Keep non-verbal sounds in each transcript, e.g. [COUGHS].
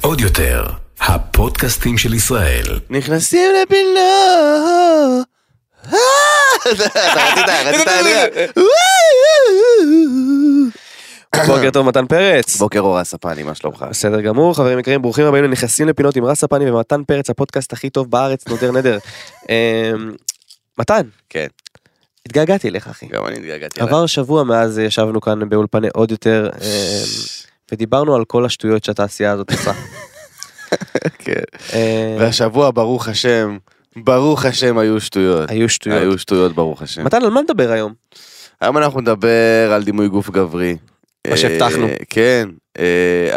עוד יותר, הפודקאסטים של ישראל. נכנסים לפינה. בוקר טוב מתן פרץ. בוקר אור הספני, מה שלומך? בסדר גמור חברים יקרים ברוכים הבאים לנכנסים לפינות עם רס הפני ומתן פרץ הפודקאסט הכי טוב בארץ נודר נדר. אמ, מתן. כן. התגעגעתי אליך אחי. גם אני התגעגעתי אליי. עבר שבוע מאז ישבנו כאן באולפני עוד יותר אמ, ודיברנו על כל השטויות שהתעשייה הזאת עושה. [LAUGHS] כן. אמ, והשבוע, ברוך השם, ברוך השם היו שטויות. היו שטויות. היו שטויות, ברוך השם. מתן על מה נדבר היום? היום אנחנו נדבר על דימוי גוף גברי. מה שהבטחנו. אה, כן, אה,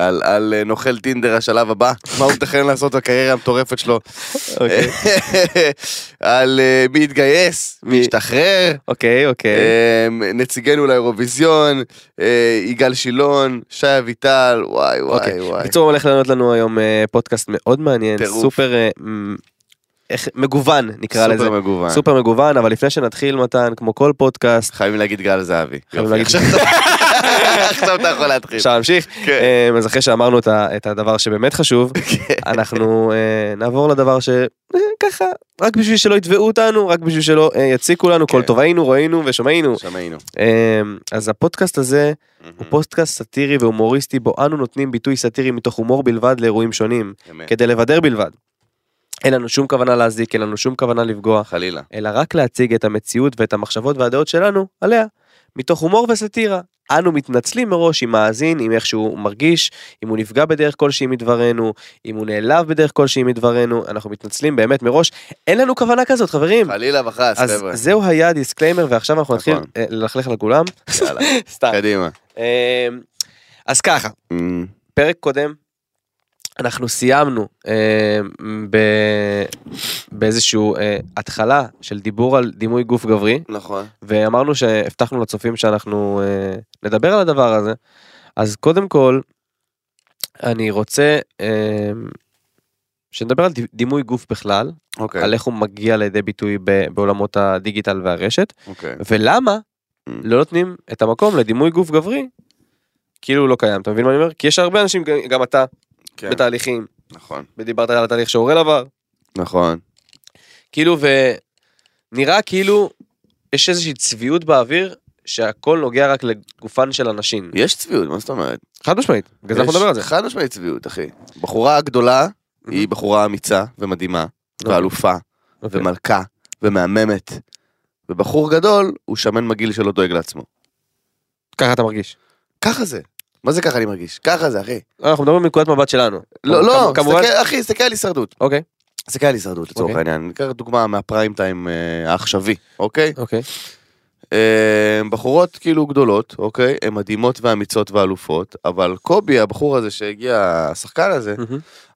על- על נוכל טינדר השלב הבא, מה הוא מתכנן לעשות בקריירה המטורפת שלו. אוקיי. על אה, מי התגייס, מי השתחרר. אוקיי אוקיי. נציגנו לאירוויזיון, יגאל שילון, שי אביטל, וואי וואי אוקיי. וואי. בקיצור הולך לענות לנו היום פודקאסט מאוד מעניין. סופר איך- מגוון נקרא לזה. סופר מגוון. סופר מגוון אבל לפני שנתחיל מתן כמו כל פודקאסט חייבים להגיד גל זהבי. חייבים להגיד- עכשיו- אתה יכול להתחיל. אפשר להמשיך כן. אה, אז אחרי שאמרנו את הדבר שבאמת חשוב [LAUGHS] אנחנו אה, נעבור לדבר שככה רק בשביל שלא יתבעו אותנו רק בשביל שלא אה, יציקו לנו כל כן. טוב היינו ראינו ושמענו שמענו. אה, אז הפודקאסט הזה הוא פודקאסט סאטירי והומוריסטי בו אנו נותנים ביטוי סאטירי מתוך הומור בלבד לאירועים שונים. כדי לבדר בלבד. אין לנו שום כוונה להזיק אין לנו שום כוונה לפגוע חלילה. אלא רק להציג את המציאות ואת המחשבות והדעות שלנו עליה, מתוך הומור וסאטירה. אנו מתנצלים מראש אם מאזין, אם איכשהו מרגיש, אם הוא נפגע בדרך כלשהי מדברנו, אם הוא נעלב בדרך כלשהי מדברנו, אנחנו מתנצלים באמת מראש. אין לנו כוונה כזאת חברים. חלילה וחס, אז חבר'ה. זהו היה disclaimer ועכשיו אנחנו נתחיל נכון. אה, ללכלך על כולם. יאללה, [LAUGHS] סתם. קדימה. אה, אז ככה, אמ, פרק קודם אנחנו סיימנו אה, ב... באיזשהו אה, התחלה של דיבור על דימוי גוף גברי. נכון. ואמרנו שהבטחנו לצופים שאנחנו אה, נדבר על הדבר הזה. אז קודם כל, אני רוצה אה, שנדבר על די- דימוי גוף בכלל, אוקיי. על איך הוא מגיע לידי ביטוי ב- בעולמות הדיגיטל והרשת, אוקיי. ולמה Mm. לא נותנים את המקום לדימוי גוף גברי, כאילו הוא לא קיים, אתה מבין מה אני אומר? כי יש הרבה אנשים, גם אתה, כן. בתהליכים, נכון. ודיברת על התהליך שאורל עבר, נכון. כאילו ונראה כאילו יש איזושהי צביעות באוויר שהכל נוגע רק לגופן של אנשים. יש צביעות, מה זאת אומרת? חד משמעית, בגלל זה אנחנו נדבר על זה. חד משמעית צביעות, אחי. בחורה גדולה, היא בחורה אמיצה ומדהימה, אוקיי. ואלופה, אוקיי. ומלכה, ומהממת. ובחור גדול, הוא שמן מגעיל שלא דואג לעצמו. ככה אתה מרגיש. ככה זה. מה זה ככה אני מרגיש? ככה זה, אחי. אנחנו מדברים מנקודת מבט שלנו. לא, לא, כמובן. תסתכל, אחי, תסתכל על הישרדות. אוקיי, תסתכל על הישרדות לצורך אוקיי. העניין. ניקח דוגמה מהפריים טיים אה, העכשווי, אוקיי? אוקיי. אה, בחורות כאילו גדולות, אוקיי? הן מדהימות ואמיצות ואלופות, אבל קובי, הבחור הזה שהגיע, השחקן הזה.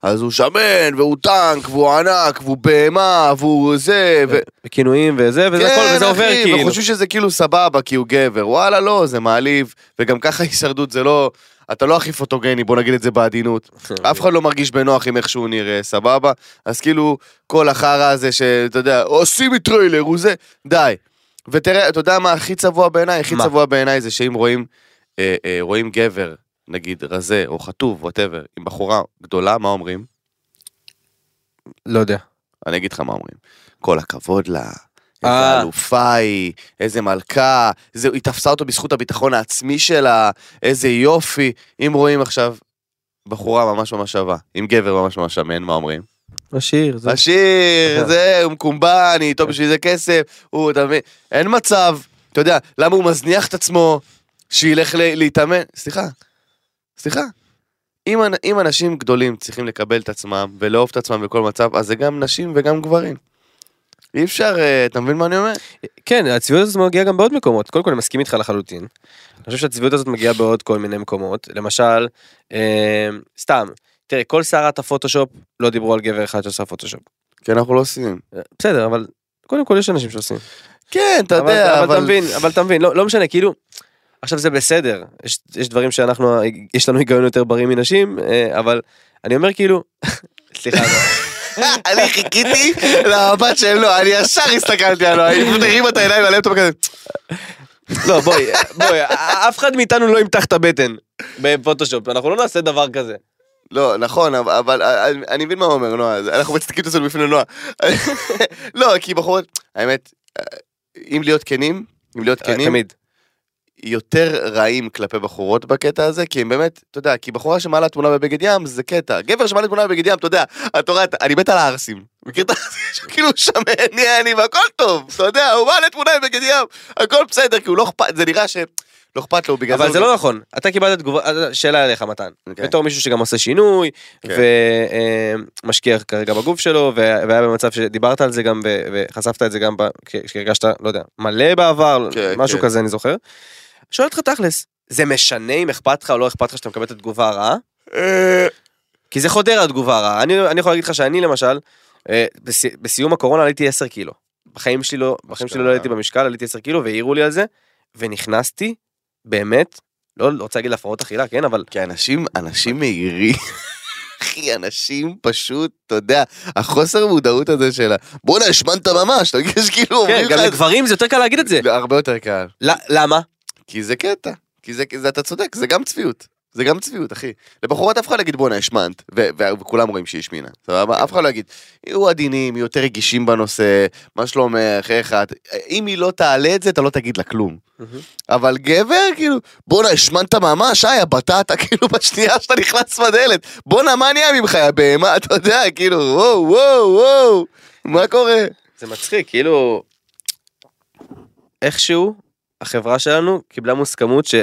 אז הוא שמן, והוא טנק, והוא ענק, והוא בהמה, והוא זה, ו... וכינויים וזה וזה כן, הכל וזה עובר אחי, כאילו. וחושבים שזה כאילו סבבה, כי הוא גבר. וואלה, לא, זה מעליב, וגם ככה [LAUGHS] הישרדות זה לא... אתה לא הכי פוטוגני, בוא נגיד את זה בעדינות. [LAUGHS] אף אחד לא מרגיש בנוח עם איך שהוא נראה, סבבה? אז כאילו, כל החרא הזה שאתה יודע, עושים לי טריילר, הוא זה, די. ותראה, אתה יודע מה הכי צבוע בעיניי? הכי מה? צבוע בעיניי זה שאם רואים, אה, אה, רואים גבר, נגיד רזה או חטוב, whatever, עם בחורה גדולה, מה אומרים? לא יודע. אני אגיד לך מה אומרים. כל הכבוד לה, איזה אה. אלופה היא, איזה מלכה, זה, היא תפסה אותו בזכות הביטחון העצמי שלה, איזה יופי. אם רואים עכשיו בחורה ממש ממש שווה, עם גבר ממש ממש שמן, מה אומרים? השיר. זה- עשיר, זה, הוא מקומבן, איתו בשביל זה כסף, הוא, אתה מבין, אין מצב, אתה יודע, למה הוא מזניח את עצמו, שילך להתאמן, סליחה, סליחה. אם, אם אנשים גדולים צריכים לקבל את עצמם ולאהוב את עצמם בכל מצב, אז זה גם נשים וגם גברים. אי אפשר, אה, אתה מבין מה אני אומר? כן, הצביעות הזאת מגיעה גם בעוד מקומות. קודם כל אני מסכים איתך לחלוטין. אני חושב שהצביעות הזאת מגיעה בעוד כל מיני מקומות. למשל, אה, סתם, תראה, כל סערת הפוטושופ לא דיברו על גבר אחד שעושה פוטושופ. כי אנחנו לא עושים. בסדר, אבל קודם כל יש אנשים שעושים. כן, אתה אבל, יודע, אבל אבל... אתה מבין, אבל אתה מבין, לא, לא משנה, כאילו, עכשיו זה בסדר, יש, יש דברים שאנחנו, יש לנו היגיון יותר בריא מנשים, אה, אבל אני אומר כאילו, [LAUGHS] סליחה, לא. [LAUGHS] אני חיכיתי למבט לא, אני ישר הסתכלתי עליו, אני פשוט את העיניים ללפטופ כזה. לא בואי, בואי, אף אחד מאיתנו לא ימתח את הבטן, בפוטושופ, אנחנו לא נעשה דבר כזה. לא, נכון, אבל- אני- אני מבין מה הוא אומר, נועה, אנחנו מצדיקים את עצמנו בפני נועה. [LAUGHS] לא, כי בחורות, האמת, אם להיות כנים, אם להיות כנים, תמיד. יותר רעים כלפי בחורות בקטע הזה, כי הם באמת, אתה יודע, כי בחורה שמעלה תמונה בבגד ים זה קטע. גבר שמעלה תמונה בבגד ים, אתה יודע, אתה רואה, אני מת על הערסים. מכיר את הערסים [LAUGHS] שכאילו שמן, יעני, והכל טוב, אתה יודע, הוא מעלה תמונה בבגד ים, הכל בסדר, כי הוא לא אכפת, זה נראה שלא אכפת לו, בגלל אבל הוא זה לא נכון, אתה קיבלת תגובה, אה, שאלה אליך מתן, אוקיי. בתור מישהו שגם עושה שינוי, כן. ומשקיע כרגע בגוף שלו, וה- והיה במצב שדיברת על זה גם, וחשפת את זה גם, כשהרגשת, לא יודע, מלא בעבר, כן, משהו כן. כזה אני זוכר. שואל אותך תכלס, זה משנה אם אכפת לך או לא אכפת לך שאתה מקבל את התגובה הרעה? אה, כי זה חודר התגובה הרעה. אני, אני יכול להגיד לך שאני למשל, אה, בס, בסיום הקורונה עליתי 10 קילו. בחיים שלי לא, בחיים שלי לא עליתי במשקל, עליתי 10 קילו והעירו לי על זה, ונכנסתי, באמת, לא רוצה להגיד להפרעות אכילה, כן, אבל כי אנשים, אנשים מהירים. אחי, אנשים פשוט, אתה יודע, החוסר מודעות הזה של ה... בואנה, השמנת ממש, אתה מרגיש כאילו כן, גם. לגברים זה יותר קל להגיד את זה. לא, הרבה יותר קל. למה? כי זה קטע. כי זה, זה, אתה צודק, זה גם צביעות. זה גם צביעות, אחי. לבחורות אף אחד לא יגיד בואנה, השמנת, וכולם רואים שהיא השמינה. סבבה? אף אחד לא יגיד, יהיו עדינים, יהיו יותר רגישים בנושא, מה שלומך, איך את... אם היא לא תעלה את זה, אתה לא תגיד לה כלום. אבל גבר, כאילו, בואנה, השמנת ממש, היי, הבטטה, [LAUGHS] כאילו, בשנייה שאתה נכנס בדלת. בואנה, מה נהיה ממך, יא בהמה, אתה יודע, כאילו, וואו, וואו, וואו, מה קורה? זה מצחיק, כאילו... איכשהו, החברה שלנו קיבלה מוסכמות ש...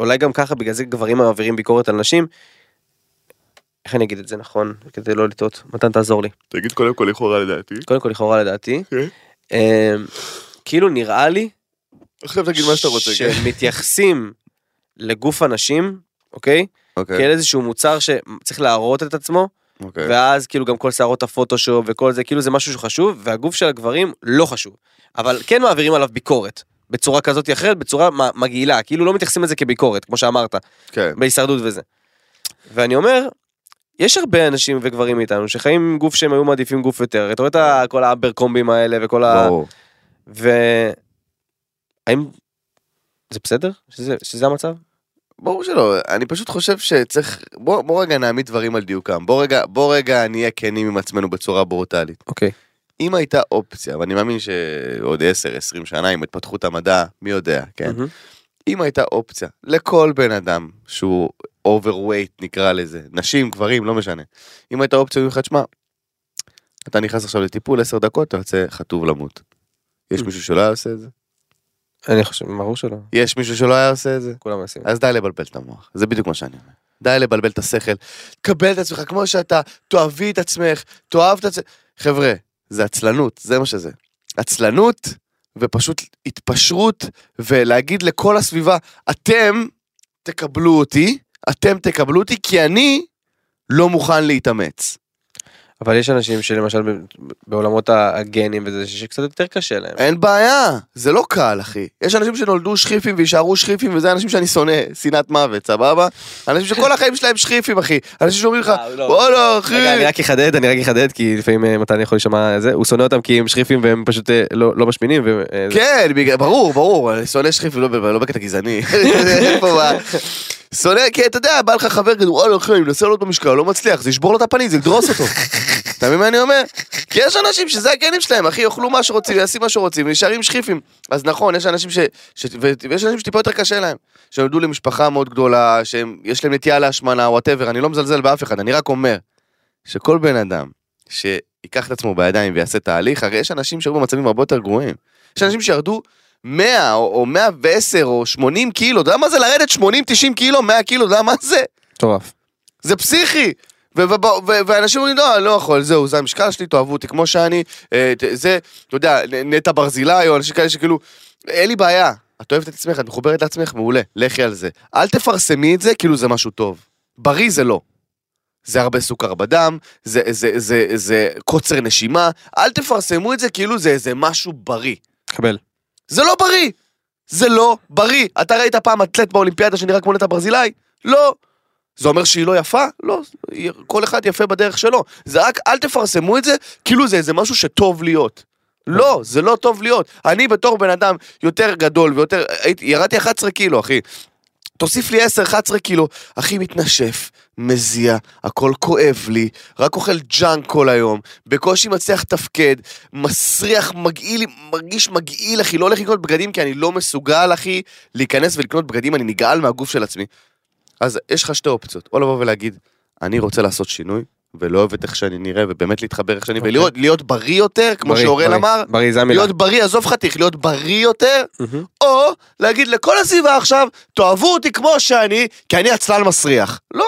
אולי גם ככה, בגלל זה גברים מעבירים ביקורת על נשים. איך אני אגיד את זה נכון, כדי לא לטעות? מתן תעזור לי. תגיד קודם כל לכאורה לדעתי. קודם כל לכאורה לדעתי. כן. אמ, כאילו נראה לי עכשיו תגיד מה שאתה רוצה, כן. שמתייחסים לגוף הנשים, אוקיי? אוקיי, כאל איזשהו מוצר שצריך להראות את עצמו, אוקיי. ואז כאילו גם כל שערות הפוטושופ וכל זה, כאילו זה משהו שחשוב, והגוף של הגברים לא חשוב. אבל כן מעבירים עליו ביקורת. בצורה כזאת או אחרת, בצורה מגעילה, כאילו לא מתייחסים לזה כביקורת, כמו שאמרת, כן. בהישרדות וזה. ואני אומר, יש הרבה אנשים וגברים מאיתנו שחיים עם גוף שהם היו מעדיפים גוף יותר, אתה רואה את כל האברקומבים האלה וכל ה... ברור. והאם זה בסדר? שזה, שזה המצב? ברור שלא, אני פשוט חושב שצריך, בוא, בוא רגע נעמיד דברים על דיוקם, בוא רגע, בוא רגע נהיה כנים עם עצמנו בצורה ברוטלית. אוקיי. אם הייתה אופציה, ואני מאמין שעוד 10-20 שנה עם התפתחות המדע, מי יודע, כן? מהמם. אם הייתה אופציה לכל בן אדם שהוא overweight נקרא לזה, נשים, גברים, לא משנה. אם הייתה אופציה, אומרים לך, תשמע, אתה נכנס עכשיו לטיפול 10 דקות, אתה יוצא חטוב למות. יש Mm. מישהו שלא היה עושה את זה? אני חושב, ברור שלא, יש מישהו שלא היה עושה את זה? כולם עושים. אז די לבלבל את המוח, זה בדיוק מה שאני אומר. די לבלבל את השכל, קבל את עצמך כמו שאתה, תאהבי את עצמך, תאהב את עצמך. חבר'ה, זה עצלנות, זה מה שזה. עצלנות ופשוט התפשרות ולהגיד לכל הסביבה, אתם תקבלו אותי, אתם תקבלו אותי כי אני לא מוכן להתאמץ. אבל יש אנשים שלמשל ב- בעולמות הגנים וזה שקצת יותר קשה להם. אין בעיה, זה לא קל אחי. יש אנשים שנולדו שכיפים ויישארו שכיפים וזה אנשים שאני שונא, שנאת מוות, סבבה? אנשים שכל החיים שלהם שכיפים אחי. אנשים שאומרים לך, אה, לא. וואלה אחי. רגע, אני רק אחדד, אני רק אחדד, כי לפעמים אה, מתן יכול להישמע זה, הוא שונא אותם כי הם שריפים והם פשוט אה, לא לא משמינים. אה, כן, ברור, ברור, אני שונא שכיפים, לא לא בקטע גזעני. [LAUGHS] שונא, כי אתה יודע, בא לך חבר כזה, וואלה אחי, אני מנסה לעלות במשקל, לא מצליח, זה ישבור לו את הפנים, זה ידרוס אותו. אתה מבין מה אני אומר? כי יש אנשים שזה הגנים שלהם, אחי, יאכלו מה שרוצים, יעשו מה שרוצים, ונשארים שכיפים. אז נכון, יש אנשים ש... ש... ו- ויש אנשים שטיפה יותר קשה להם. שנולדו למשפחה מאוד גדולה, שיש להם נטייה להשמנה, whatever, אני לא מזלזל באף אחד, אני רק אומר, שכל בן אדם שייקח את עצמו בידיים ויעשה תהליך, הרי יש אנשים שהיו במצבים הרבה יותר גרועים. יש אנשים שירדו 100 או, או 110 או 80 קילו, אתה יודע מה זה לרדת 80-90 קילו, 100 קילו, אתה יודע מה זה? מטורף. זה פסיכי. ואנשים אומרים, לא, אני לא יכול, זהו, זה המשקל שלי, תאהבו אותי כמו שאני, אה, זה, אתה יודע, נטע ברזילי, או אנשים כאלה שכאילו, אין לי בעיה, את אוהבת את עצמך, את מחוברת לעצמך, מעולה, לכי על זה. אל תפרסמי את זה כאילו זה משהו טוב. בריא זה לא. זה הרבה סוכר בדם, זה, זה, זה, זה, זה קוצר נשימה, אל תפרסמו את זה כאילו זה איזה משהו בריא. קבל. זה לא בריא! זה לא בריא! אתה ראית פעם אתלט באולימפיאדה שנראה כמו נטע ברזילי? לא! זה אומר שהיא לא יפה? לא, כל אחד יפה בדרך שלו. זה רק, אל תפרסמו את זה כאילו זה איזה משהו שטוב להיות. לא, זה לא טוב להיות. אני בתור בן אדם יותר גדול ויותר, הייתי, ירדתי 11 קילו, אחי. תוסיף לי 10-11 קילו, אחי מתנשף, מזיע, הכל כואב לי, רק אוכל ג'אנק כל היום, בקושי מצליח לתפקד, מסריח, מגעיל, מרגיש מגעיל, אחי, לא הולך לקנות בגדים כי אני לא מסוגל, אחי, להיכנס ולקנות בגדים, אני נגעל מהגוף של עצמי. אז יש לך שתי אופציות, או לבוא ולהגיד, אני רוצה לעשות שינוי, ולא אוהב את איך שאני נראה, ובאמת להתחבר איך שאני, אוקיי. ולהיות להיות בריא יותר, כמו בריא, בריא. אמר, בריא זה המילה. להיות בריא, עזוב חתיך, להיות בריא יותר, מהמם. או להגיד לכל הסביבה עכשיו, תאהבו אותי כמו שאני, כי אני עצלן מסריח. לא.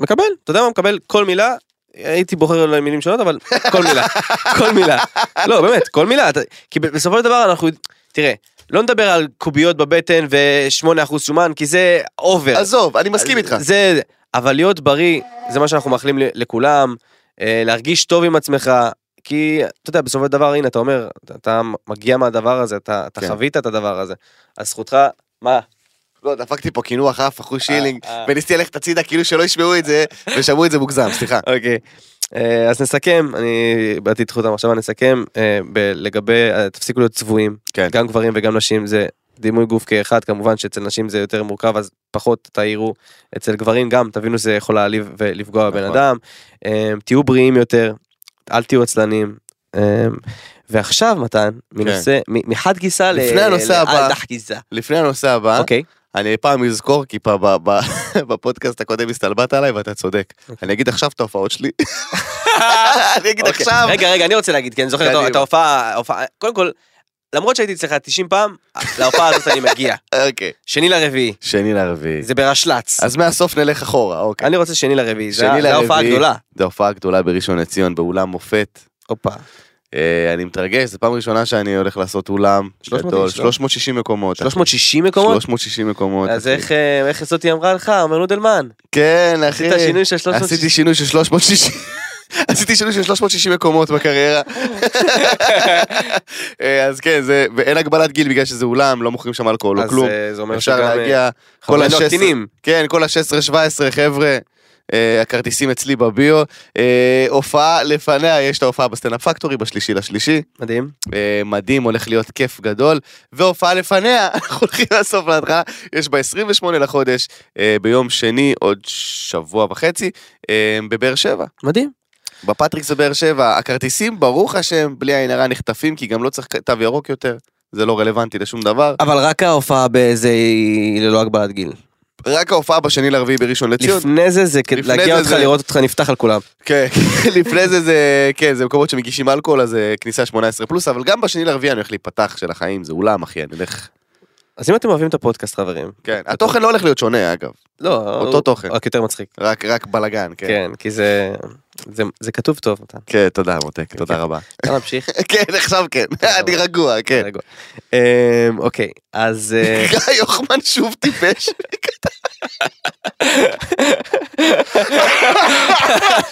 מקבל, אתה יודע מה מקבל? כל מילה, הייתי בוחר על מילים שונות, אבל כל מילה, [LAUGHS] כל מילה. לא, באמת, כל מילה, אתה- כי בסופו של דבר אנחנו, תראה, לא נדבר על קוביות בבטן ו-8% שומן, כי זה over. עזוב, אני מסכים איתך. זה, אבל להיות בריא, זה מה שאנחנו מאחלים לכולם, אה, להרגיש טוב עם עצמך, כי אתה יודע, בסופו של דבר, הנה, אתה אומר, אתה, אתה מגיע מהדבר הזה, אתה, אתה כן. חווית את הדבר הזה, אז זכותך, מה? לא, דפקתי פה קינוח אף, אחוז שילינג, אה. וניסיתי ללכת הצידה כאילו שלא ישמעו את זה, ושמעו את זה מוגזם, סליחה. אוקיי. אה, אז נסכם, אני באתי איתך אותם עכשיו, נסכם אה, לגבי, אה, תפסיקו להיות צבועים, כן. גם גברים וגם נשים, זה דימוי גוף כאחד, כמובן שאצל נשים זה יותר מורכב, אז פחות תעירו, אצל גברים גם, תבינו שזה יכול להעליב ולפגוע בבן נכון. אדם, אה, תהיו בריאים יותר, אל תהיו עצלנים. אה, ועכשיו מתן, מנושא, מ- מחד ל- כן. לפני הנושא הבא. לפני הנושא הבא, אוקיי, אני פעם אזכור, כי ב- [LAUGHS] בפודקאסט הקודם הסתלבט עליי ואתה צודק. אני אגיד עכשיו את ההופעות שלי. [LAUGHS] אני אגיד אוקיי. עכשיו. רגע, רגע, אני רוצה להגיד, כי אני זוכר את ההופעה- קודם כל, למרות שהייתי אצלך 90 פעם, להופעה הזאת אני מגיע. אוקיי. שני לרביעי, שני לרביעי. זה ברשל"צ. אז מהסוף נלך אחורה, אוקיי. אני רוצה שני לרביעי, זה ההופעה. הגדולה. זו הופעה גדולה בראשון לציון, באולם מופת. הופה. אה, אני מתרגש, זו פעם ראשונה שאני הולך לעשות אולם 300 גדול, איש, לא? 360 מקומות. 360 מקומות? 360 מקומות. אז. איך אה, איך זאתי אמרה לך, עומר נודלמן? כן, אחי. עשית שינוי של 360. עשיתי שינוי של 360. עשיתי שינוי של 360 מקומות בקריירה. אה, אז כן, זה, ואין הגבלת גיל בגלל שזה אולם, לא מוכרים שם אלכוהול או אז כלום. אה, זה אומר אפשר שגם אה, להגיע, כל חברינו ה-16, הקטינים. כן, כל ה-16-17 חבר'ה. אה, הכרטיסים אצלי בביו, אה, הופעה לפניה, יש את ההופעה בסטנדאפ פקטורי בשלישי לשלישי, מדהים. אה, מדהים, הולך להיות כיף גדול, והופעה לפניה, [LAUGHS] אנחנו הולכים מהסוף להתחלה, יש ב-28 לחודש, אה, ביום שני, עוד שבוע וחצי, אה, בבאר שבע. מדהים. בפטריקס בבאר שבע, הכרטיסים, ברוך השם, בלי עין הרע נחטפים, כי גם לא צריך תו ירוק יותר, זה לא רלוונטי לשום דבר. אבל רק ההופעה באיזה היא ללא הגבלת גיל. רק ההופעה בשני לרביעי בראשון לציון. לפני זה זה כדי להגיע זה אותך זה- לראות אותך נפתח על כולם. כן, [LAUGHS] לפני זה זה, כן, זה מקומות שמגישים אלכוהול, אז זה כניסה 18 פלוס, אבל גם בשני לרביעי אני הולך להיפתח של החיים, זה אולם, אחי, אני הולך... אז אם אתם אוהבים את הפודקאסט חברים. כן, התוכן לא הולך להיות שונה, אגב, לא, אותו תוכן. רק יותר מצחיק. רק, רק בלאגן, כן. כן, כי זה זה- זה כתוב טוב מתן. כן, תודה, מותק, תודה כן. רבה. אפשר להמשיך? [LAUGHS] כן, עכשיו כן, אני רגוע, כן. רגוע. אמ, אוקיי, אז אה, [LAUGHS] גיא יוחמן שוב טיפש. [LAUGHS]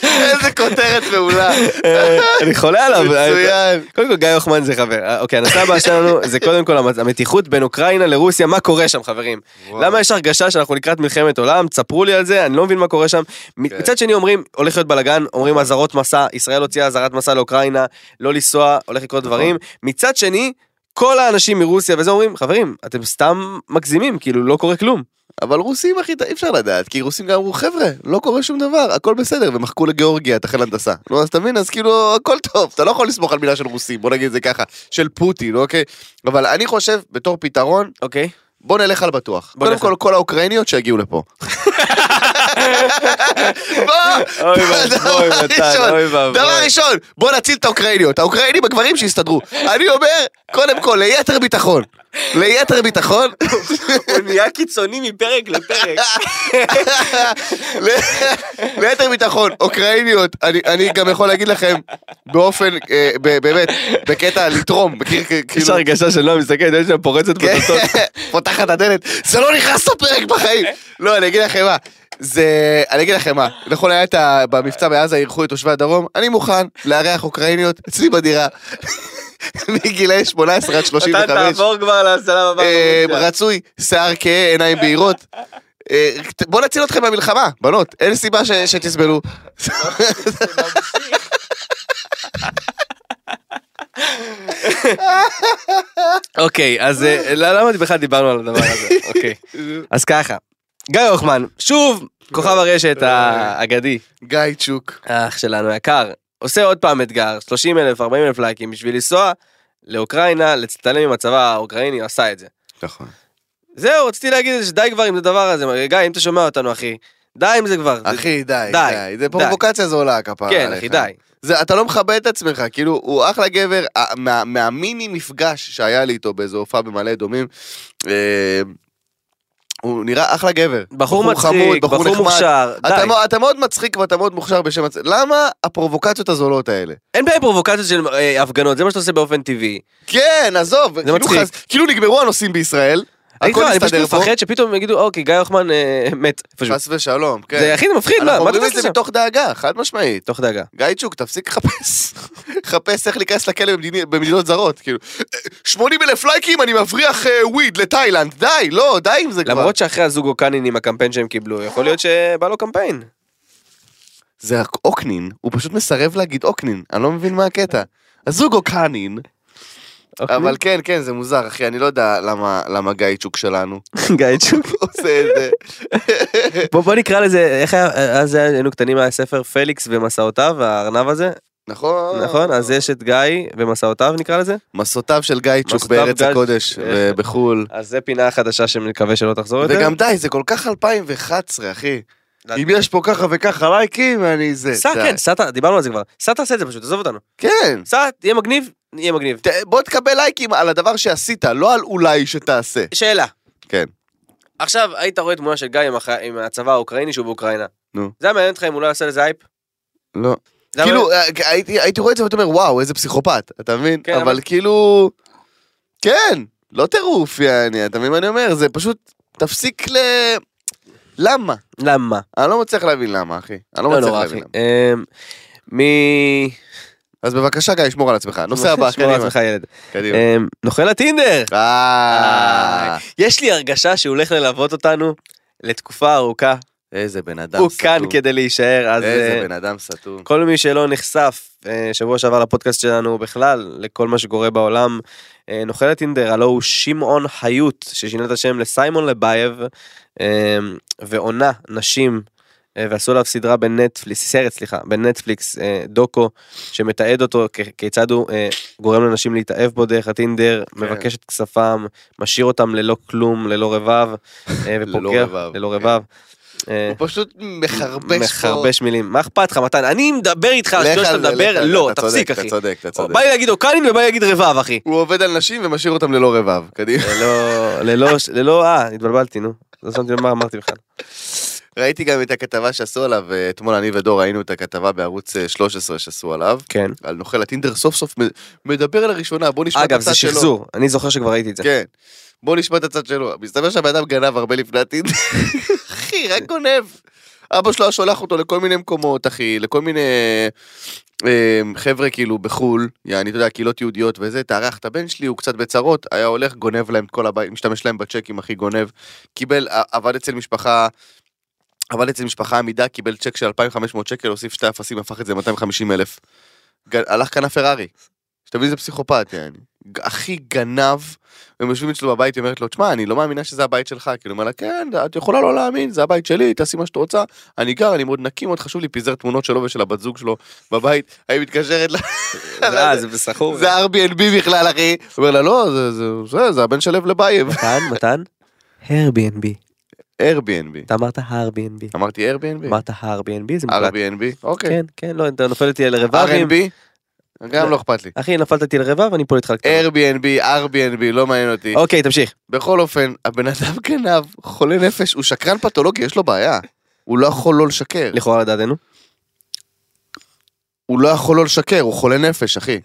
איזה כותרת מעולה. אה, אני חולה עליו. מצוין. קודם כל גיא הוחמן זה חבר. אה, אוקיי, הנושא הבא שלנו זה קודם כל המת- המתיחות בין אוקראינה לרוסיה, מה קורה שם חברים? למה יש הרגשה שאנחנו לקראת מלחמת עולם? תספרו לי על זה, אני לא מבין מה קורה שם. כן. מצד שני אומרים, הולך להיות בלאגן, אומרים אזהרות מסע, ישראל הוציאה אזהרת מסע לאוקראינה, לא לנסוע, הולך לקרות נכון. דברים. מצד שני, כל האנשים מרוסיה וזה אומרים, חברים, אתם סתם מגזימים, כאילו לא קורה כלום. אבל רוסים אחי אי אפשר לדעת כי רוסים גם אמרו חבר'ה לא קורה שום דבר הכל בסדר ומחקו לגיאורגיה את החיל הנדסה נו אז אתה מבין אז כאילו הכל טוב אתה לא יכול לסמוך על מילה של רוסים בוא נגיד את זה ככה של פוטין אוקיי אבל אני חושב בתור פתרון אוקיי? בוא נלך על בטוח בוא קודם נלך כל כל האוקראיניות שיגיעו לפה. בוא. דבר ראשון בוא נציל את האוקראיניות האוקראינים הגברים שיסתדרו אני אומר קודם כל ליתר ביטחון ליתר ביטחון הוא נהיה קיצוני מפרק לפרק. ליתר ביטחון, אוקראיניות, אני, אני גם יכול להגיד לכם באופן, אה, באמת, בקטע לתרום, מכיר כ- יש כאילו, הרגשה שלא מסתכלת, יש שם פורצת כן, בדלתות. פותחת את הדלת, זה לא נכנס לפרק בחיים. לא, אני אגיד לכם מה, זה, אני אגיד לכם מה, נכון היה את ה... במבצע בעזה אירחו את תושבי הדרום, אני מוכן לארח אוקראיניות אצלי בדירה. מגילאי 18 עד 35. אתה תעבור כבר לשלב הבא. אה. רצוי, שיער כהה, עיניים בהירות. אה, בוא נציל אתכם מהמלחמה, בנות, אין סיבה ש- שתסבלו. אוקיי, אז אה, למה בכלל דיברנו על הדבר הזה? אוקיי. אז ככה, גיא הוחמן, שוב, כוכב הרשת האגדי, גיא צ'וק. אח שלנו יקר, עושה עוד פעם אתגר, 30 אלף, 40 אלף לייקים, בשביל לנסוע לאוקראינה, להצטלם עם הצבא האוקראיני, הוא עשה את זה. נכון. זהו, רציתי להגיד את זה, שדי כבר עם הדבר הזה, גיא, אם אתה שומע אותנו, אחי, די עם זה כבר. אחי, די, די, די. זה פרובוקציה זולה כפרה כן. אחי, די. זה, אתה לא מכבד את עצמך, כאילו, הוא אחלה גבר, מה, מהמיני מפגש שהיה לי איתו באיזו הופעה במעלה אדומים, אה, הוא נראה אחלה גבר. בחור מצחיק, בחור. מוכשר, די. אתה, מאוד- אתה מאוד מצחיק ואתה מאוד מוכשר בשם עצמך, למה הפרובוקציות הזולות האלה? אין בעיה פרובוקציות של אה, הפגנות, זה מה שאתה עושה באופן טבעי. כן, עזוב, כאילו, מצחיק. חז- כאילו נגמרו הנושאים בישראל, אני הכל איתך, אני פשוט פה, מפחד שפתאום יגידו, אוקיי, גיא הוחמן אה, מת. חס ושלום, כן. זה הכי מפחיד, מה אנחנו מה אתה אומרים את עושה זה שם? מתוך דאגה, חד משמעית. תוך דאגה. גיא צ'וק, תפסיק לחפש. [LAUGHS] חפש איך להיכנס לכלא במדינות זרות, כאילו. 80 אלף לייקים, אני מבריח אה, weed לתאילנד, די, לא, די עם זה כבר. למרות שאחרי הזוג אוקנין עם הקמפיין שהם קיבלו, יכול להיות שבא לו קמפיין. זה אוקנין, הוא פשוט מסרב להגיד אוקנין, אני לא מבין מה הקטע. הזוג אוקנין, אבל כן, כן, זה מוזר, אחי, אני לא יודע למה למה גיא צ'וק שלנו [LAUGHS] גיא צ'וק. עושה את זה. [LAUGHS] בוא בוא נקרא לזה, איך היה, אז היינו קטנים היה ספר פליקס ומסעותיו, הארנב הזה, נכון? נכון? אז יש את גיא ומסעותיו נקרא לזה? מסעותיו של גיא צ'וק מסעותיו בארץ גיא- הקודש, [LAUGHS] אה. בחו"ל. אז זה פינה חדשה שמקווה שלא תחזור יותר. וגם די, זה כל כך 2011, אחי. אם יש פה ככה וככה לייקים, אני זה. סע. כן, סע, דיברנו על זה כבר. סע תעשה את זה פשוט, עזוב אותנו. כן. סע, תהיה מגניב, יהיה מגניב. ת- בוא תקבל לייקים על הדבר שעשית, לא על אולי שתעשה. שאלה. כן. עכשיו, היית רואה תמונה של גיא עם הח- עם הצבא האוקראיני שהוא באוקראינה. נו. זה היה מעניין אותך אם הוא לא יעשה לזה הייפ? לא. זה היה כאילו, מעניין- אה, הייתי הייתי רואה את זה ואתה אומר, וואו, איזה פסיכופת, אתה מבין? כן, אבל אבל- כאילו... כן, לא טירוף, יעני, אתה מבין מה אני אומר? זה פשוט, תפסיק ל... למה? למה? אני לא מצליח להבין למה, אחי. אני לא לא מצליח נורא, להבין אחי. למה. אמ, מי... אז בבקשה, גיא, שמור על עצמך. נושא הבא, [LAUGHS] שמור על. עצמך ילד. קדימה. אמ, נוכל הטינדר. אה, יש לי הרגשה שהוא הולך ללוות אותנו לתקופה ארוכה. איזה בן אדם הוא סתום. כאן כדי להישאר, אז איזה אה, בן אדם סתום. כל מי שלא נחשף אה, שבוע שעבר לפודקאסט שלנו בכלל לכל מה שקורה בעולם, נוכל הטינדר, הלו הוא שמעון חיות ששינה את השם לסיימון לבייב אה, ועונה נשים. אה, ועשו עליו סדרה בנטפליקס, סרט סליחה, בנטפליקס, אה, דוקו, שמתעד אותו כיצד הוא אה, גורם לנשים להתאהב בו דרך הטינדר, מבקש את כספם, משאיר אותם ללא כלום, ללא רבב, [LAUGHS] ללא ופוגע, רבב, ללא כן. רבב. אה, הוא פשוט מחרבש. מחרבש מילים. מה אכפת לך מתן? אני מדבר איתך על שאתה מדבר, לא, תפסיק אחי. אתה צודק, אתה צודק. בא לי להגיד אוקנין ובא לי להגיד רבב אחי. הוא עובד על נשים ומשאיר אותם ללא רבב. קדימה. ללא, ללא, אה, התבלבלתי נו. לא שמתי מה אמרתי בכלל. ראיתי גם את הכתבה שעשו עליו, אה, אתמול אני ודור ראינו את הכתבה בערוץ אה, 13 שעשו עליו, כן. על נוכל הטינדר סוף סוף מדבר לראשונה, בוא נשמע את אגב, הצד זה שלו. שחזור, אני זוכר שכבר ראיתי את זה. כן. בוא נשמע את הצד שלו. מסתבר שהבן אדם גנב הרבה לפני הטינדר. [LAUGHS] אחי, רק גונב. אבא שלו היה שולח אותו לכל מיני מקומות, אחי, לכל מיני אה, חבר'ה כאילו בחו"ל, יעני, אתה יודע, קהילות יהודיות וזה, תארח את הבן שלי, הוא קצת בצרות, היה הולך, גונב להם את כל הבית, משתמש להם בצ'קים, אחי, גונב. קיבל, עבד אצל משפחה, עבד אצל משפחה עמידה, קיבל צ'ק של 2,500 שקל, הוסיף שתי אפסים, הפך את זה ל-250 אלף. הלך קנה פרארי. שתבין איזה פסיכופת, יעני. הכי גנב, הם יושבים אצלו בבית, היא אומרת לו, תשמע, אני לא מאמינה שזה הבית שלך, כאילו, אומר לה, כן, את יכולה לא להאמין, זה הבית שלי, תעשי מה שאת רוצה, אני גר, אני מאוד נקי, מאוד חשוב לי, פיזר תמונות שלו ושל הבת זוג שלו בבית, היא מתקשרת ל... אה, זה [LAUGHS] בסחור. זה Airbnb בכלל, אחי. אומר לה, לא, זה- זה- זה זה הבן של לב לבייב. מתן, מתן? Airbnb. Airbnb. אתה אמרת Airbnb. אמרתי Airbnb? אמרת Airbnb זה מוקלט. Airbnb? אוקיי. כן, כן, לא, אתה נופל איתי על רבבים. R&B? גם לא אכפת לי. אחי, נפלת איתי לרבב, אני פה איתך על. Airbnb, Airbnb, לא מעניין אותי. אוקיי, תמשיך. בכל אופן, הבן אדם גנב, חולה נפש, הוא שקרן פתולוגי, יש לו בעיה. הוא לא יכול לא לשקר. לכאורה לדעתנו. הוא לא יכול לא לשקר, הוא חולה נפש, אחי.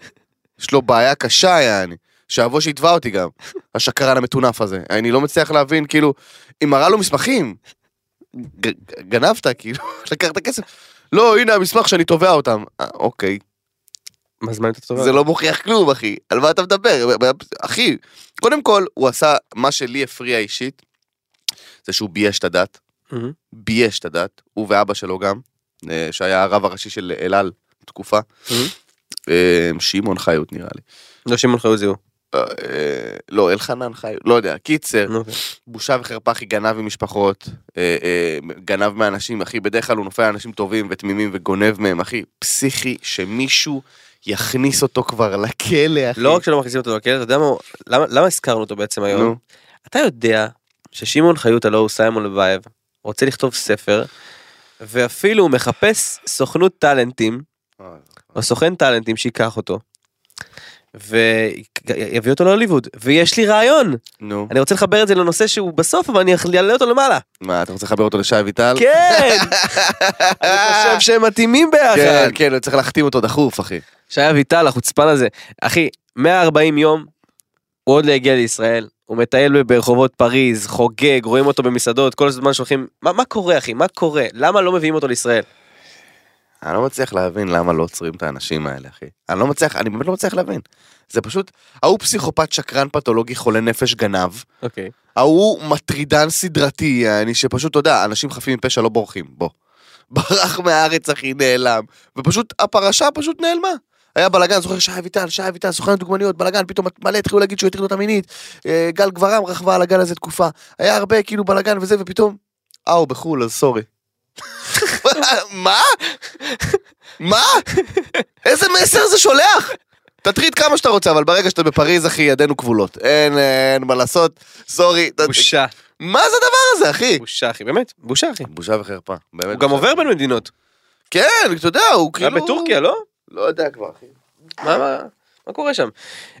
יש לו בעיה קשה, יעני. שאבו שיתבע אותי גם, השקרן המטונף הזה. אני לא מצליח להבין, כאילו, היא מראה לו מסמכים. גנבת, כאילו, [LAUGHS] לקחת כסף. לא, הנה המסמך שאני תובע אותם. אה, אוקיי, מה זמן אתה טובה? זה לא מוכיח כלום, אחי. על מה אתה מדבר? אחי, קודם כל, הוא עשה מה שלי הפריע אישית, זה שהוא בייש את הדת. בייש את הדת, הוא ואבא שלו גם, אה, שהיה הרב הראשי של אל על תקופה. אה, שמעון חיות נראה לי. לא שמעון חיות זיהו. אה, לא, אלחנן חיות, לא יודע. קיצר, נו, בושה וחרפה, אחי, גנב ממשפחות, אה, אה, גנב מאנשים, אחי, בדרך כלל הוא נופל על אנשים טובים ותמימים וגונב מהם, אחי, פסיכי, שמישהו יכניס אותו כבר לכלא, אחי. לא רק שלא מכניסים אותו לכלא, אתה יודע מה, למה- למה הזכרנו אותו בעצם היום? אתה יודע ששמעון חיות הלא הוא סיימון לבייב, רוצה לכתוב ספר, ואפילו הוא מחפש סוכנות טאלנטים, או סוכן טאלנטים שייקח אותו, ויביא אותו להוליווד, ויש לי רעיון, נו, אני רוצה לחבר את זה לנושא שהוא בסוף, אבל אני אעלה אותו למעלה. מה, אתה רוצה לחבר אותו לשי אביטל? כן! [LAUGHS] אני חושב שהם מתאימים ביחד. כן, כן, צריך להחתים אותו דחוף, אחי. שי אביטל, החוצפן הזה. אחי, 140 יום, הוא עוד לא הגיע לישראל, הוא מטייל ברחובות פריז, חוגג, רואים אותו במסעדות, כל הזמן שולחים... מה, מה קורה, אחי? מה קורה? למה לא מביאים אותו לישראל? אני לא מצליח להבין למה לא עוצרים את האנשים האלה, אחי. אני לא מצליח, אני באמת לא מצליח להבין. זה פשוט, ההוא פסיכופת שקרן פתולוגי חולה נפש גנב, אוקיי. ההוא מטרידן סדרתי, אני שפשוט, אתה יודע, אנשים חפים מפשע לא בורחים, בוא. [LAUGHS] ברח מהארץ, אחי, נעלם. ופשוט, הפרשה פשוט נעלמה. היה בלאגן, זוכר שי אביטל, שי אביטל, סוכן דוגמניות, בלאגן, פתאום מלא התחילו להגיד שהוא הטריד אותה מינית. אה, גל גברם רכבה על הגל הזה תקופה. היה הרבה כאילו בלאגן וזה, ופתאום, אה, הוא בחו"ל, אז סורי. [LAUGHS] מה? מה? איזה מסר זה שולח? תטריד כמה שאתה רוצה, אבל ברגע שאתה בפריז, אחי, ידינו כבולות. אין, אין מה לעשות, סורי. בושה, מה זה הדבר הזה, אחי? בושה, אחי, באמת, בושה, אחי. בושה וחרפה, באמת. הוא גם. עובר בין מדינות. כן, אתה יודע, הוא היה כאילו... בטורקיה, לא? לא יודע כבר, אחי. מה, מה, מה קורה שם?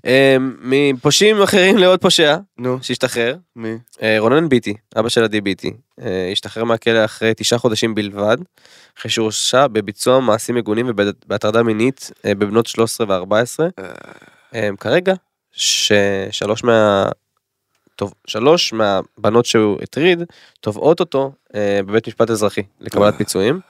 אה, מפושעים אחרים לעוד פושע, נו, שהשתחרר, מי? אה, רונן ביטי, אבא של עדי ביטי, אה, השתחרר מהכלא אחרי תשעה חודשים בלבד, אחרי שהורשע בביצוע מעשים מגונים ובהטרדה מינית אה, בבנות 13 ו-14. אה, כרגע, ששלוש מה... טוב, שלוש מהבנות שהוא הטריד תובעות אותו אה, בבית משפט אזרחי לקבלת. פיצויים.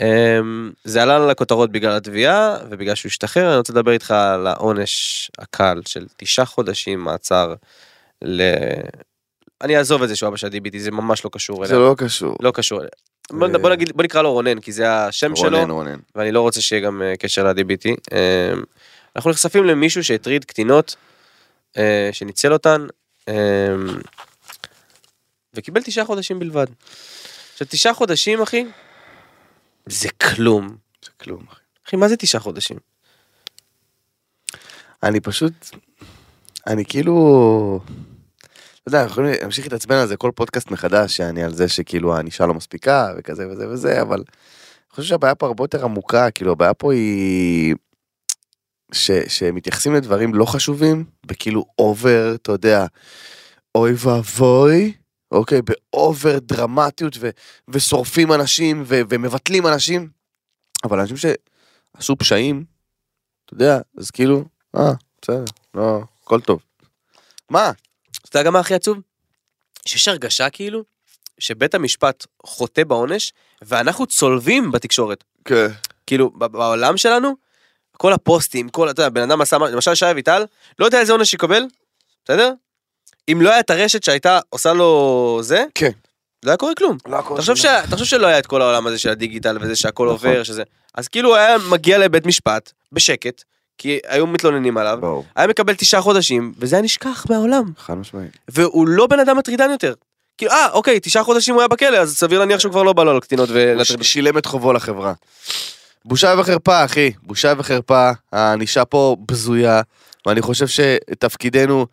אה, זה עלה לכותרות בגלל התביעה ובגלל שהוא השתחרר אני רוצה לדבר איתך על העונש הקל של תשעה חודשים מעצר ל... אני אעזוב את זה שהוא אבא של דיביטי זה ממש לא קשור זה אליה. לא קשור. לא קשור אליה. בוא, אה. בוא נגיד בוא נקרא לו רונן כי זה השם שלו רונן, רונן. ואני לא רוצה שיהיה גם אה, קשר ל-DBT. אה, אנחנו נחשפים למישהו שהטריד קטינות, אה, שניצל אותן, אה, וקיבל תשעה חודשים בלבד. עכשיו תשעה חודשים אחי, זה כלום. זה כלום, אחי. אחי מה זה תשעה חודשים? אני פשוט... אני כאילו... אתה יודע, אנחנו יכולים להמשיך להתעצבן על זה כל פודקאסט מחדש, שאני על זה שכאילו הענישה לא מספיקה וכזה וזה וזה, אבל אני חושב שהבעיה פה הרבה יותר עמוקה, כאילו הבעיה פה היא... ש, שמתייחסים לדברים לא חשובים, בכאילו over, אתה יודע, אוי ואבוי, אוקיי, ב over דרמטיות, ו, ושורפים אנשים, ו, ומבטלים אנשים, אבל אנשים שעשו פשעים, אתה יודע, אז כאילו, אה, בסדר, לא, הכל טוב. מה? אתה יודע גם מה הכי עצוב? שיש הרגשה כאילו, שבית המשפט חוטא בעונש, ואנחנו צולבים בתקשורת. כן. כאילו בעולם שלנו כל הפוסטים כל אתה יודע בן אדם עשה למשל שי אביטל לא יודע איזה עונש יקבל בסדר אם לא היה את הרשת שהייתה עושה לו זה כן. לא היה קורה כלום לא הכל תחשוב ש- תחשוב שלא היה את כל העולם הזה של הדיגיטל וזה שהכל נכון. עובר שזה אז כאילו הוא היה מגיע לבית משפט בשקט כי היו מתלוננים עליו ברור, היה מקבל תשעה חודשים וזה היה נשכח מהעולם חד משמעית. והוא לא בן אדם מטרידן יותר. כאילו אה אוקיי תשעה חודשים הוא היה בכלא אז סביר להניח שהוא כבר לא בא לו על קטינות ש- שילם את חובו לחברה. בושה וחרפה, אחי, בושה וחרפה, הענישה פה בזויה, ואני חושב שתפקידנו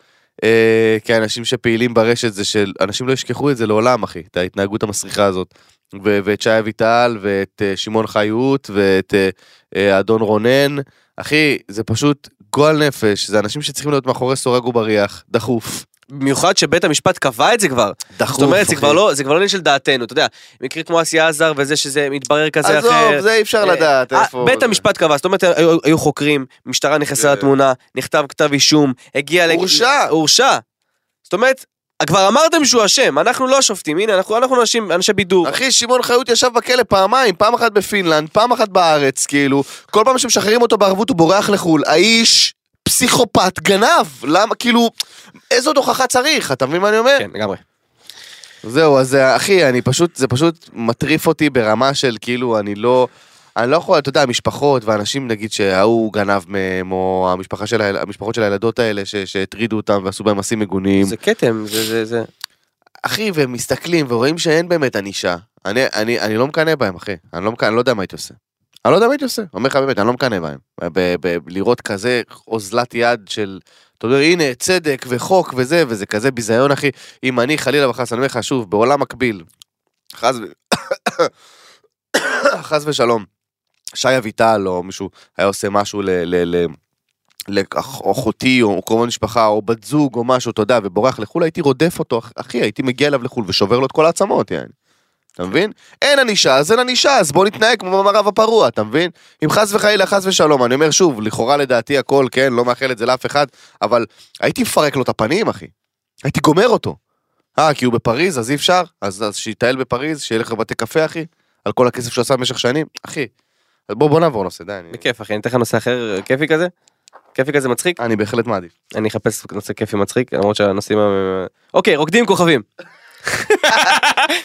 אה, כאנשים שפעילים ברשת זה שאנשים לא ישכחו את זה לעולם, אחי, את ההתנהגות המסריחה הזאת. ו- ואת שי אביטל, ואת אה, שמעון חיות, ואת אה, אה, אדון רונן, אחי, זה פשוט גועל נפש, זה אנשים שצריכים להיות מאחורי סורג ובריח, דחוף. במיוחד שבית המשפט קבע את זה כבר. דחוף, זאת אומרת, זה אחי. כבר לא, זה כבר לא עניין של דעתנו, אתה יודע, מקרה כמו אסי עזר וזה שזה מתברר כזה אחר. עזוב, זה אי אפשר אה, לדעת אה, איפה... בית. המשפט קבע, זאת אומרת, היו, חוקרים, משטרה נכנסה כן. לתמונה, נכתב כתב אישום, הגיע... הורשע. הורשע. זאת אומרת, כבר אמרתם שהוא אשם, אנחנו לא השופטים, הנה, אנחנו, אנחנו אנשים, אנשי בידור. אחי, שמעון חיות ישב בכלא פעמיים, פעם אחת בפינלנד, פעם אחת בארץ, כאילו, כל פעם שמשחררים אותו בערבות הוא בורח לחו"ל. האיש פסיכופת גנב, למה, כאילו, איזו עוד הוכחה צריך, אתה מבין מה אני אומר? כן, לגמרי. זהו, אז אה, אחי, אני פשוט, זה פשוט מטריף אותי ברמה של כאילו, אני לא... אני לא יכול, אתה יודע, משפחות ואנשים, נגיד שההוא גנב מהם, או המשפחה של, המשפחות של הילדות האלה ש- שהטרידו אותם ועשו בהם מעשים מגונים. זה כתם, זה, זה, זה. אחי, והם מסתכלים ורואים שאין באמת ענישה. אני, אני, אני לא מקנא בהם, אחי. אני לא, מקנא, אני לא יודע מה הייתי עושה. אני לא יודע מה הייתי עושה. אומר לך באמת, אני לא מקנא בהם. לראות כזה אוזלת יד של, אתה יודע, הנה, צדק וחוק וזה, וזה כזה ביזיון, אחי. אם אני, חלילה וחס, אני אומר לך שוב, בעולם מקביל, חס ו... [COUGHS] חס ושלום, שי אביטל או מישהו היה עושה משהו ל... ל, ל לאחותי או קרוב משפחה או בת זוג או משהו, אתה יודע, ובורח לחו"ל, הייתי רודף אותו, אח- אחי, הייתי מגיע אליו לחו"ל ושובר לו את כל העצמות, יעני. אתה מבין? אין ענישה, אז אין ענישה, אז בוא נתנהג כמו במערב הפרוע, אתה מבין? אם חס וחלילה, חס ושלום, אני אומר שוב, לכאורה לדעתי הכל, כן, לא מאחל את זה לאף אחד, אבל הייתי מפרק לו את הפנים, אחי. הייתי גומר אותו. אה, כי הוא בפריז, אז אי אפשר? אז, אז שיטייל בפריז, שילך לבתי קפה, אחי? על כל הכסף שהוא עשה במשך שנים? אחי, אז בוא, בוא נעבור נושא, די. אני, בכיף אחי, אני אתן לך נושא אחר כיפי כזה? כיפי כזה מצחיק? אני בהחלט מעדיף. אני אחפש נושא כיפי מצחיק, למרות שהנושאים... אוקיי, רוקדים כוכבים.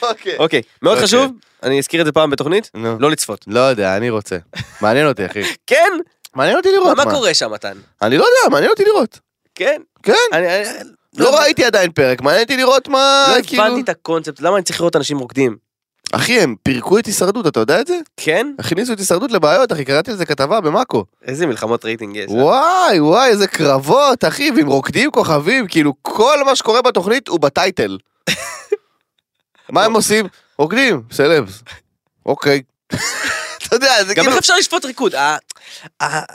אוקיי. אוקיי, מאוד אוקיי. חשוב, אני אזכיר את זה פעם בתוכנית. לא לצפות. לא יודע, אני רוצה. מעניין אותי, אחי. [LAUGHS] כן? מעניין אותי לראות. מה קורה שם מתן? אני לא יודע, מעניין אותי לראות. כן? כן. אני- לא ראיתי עדיין פרק, מעניין אותי לראות מה, לא כאילו... הבנתי את הקונספט, למה אני צריך לראות אנשים רוקדים? אחי, הם פירקו את הישרדות, אתה יודע את זה? כן? הכניסו את הישרדות לבעיות, אחי, קראתי על זה כתבה במאקו. איזה מלחמות רייטינג יש. אה? וואי, וואי, איזה קרבות, אחי, ועם רוקדים כוכבים, כאילו, כל מה שקורה בתוכנית הוא בטייטל. [LAUGHS] מה הם עושים? רוקדים, סלבס. אוקיי. אתה יודע, זה גם כאילו... איך אפשר לשפוט ריקוד? ה- ה-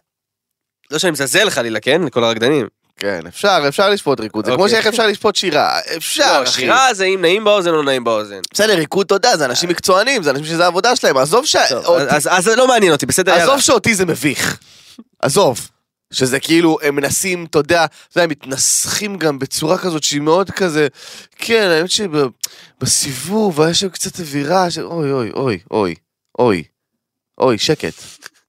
לא שאני מזלזל חלילה, כן? לכל הרקדנים. כן, אפשר, אפשר לשפוט ריקוד, זה כמו אוקיי. שאיך אפשר לשפוט שירה, אפשר, לא, אחי. שירה זה אם נעים באוזן או נעים באוזן. בסדר, ריקוד, אתה יודע, זה אנשים מקצוענים, זה אנשים שזה העבודה שלהם, עזוב ש... אז- זה לא מעניין אותי, בסדר? עזוב שאותי זה מביך. עזוב. שזה כאילו, הם מנסים, אתה יודע, אתה יודע, הם מתנסחים גם בצורה כזאת שהיא מאוד כזה, כן, האמת שבסיבוב היה שם קצת אווירה של אוי אוי אוי אוי אוי אוי שקט.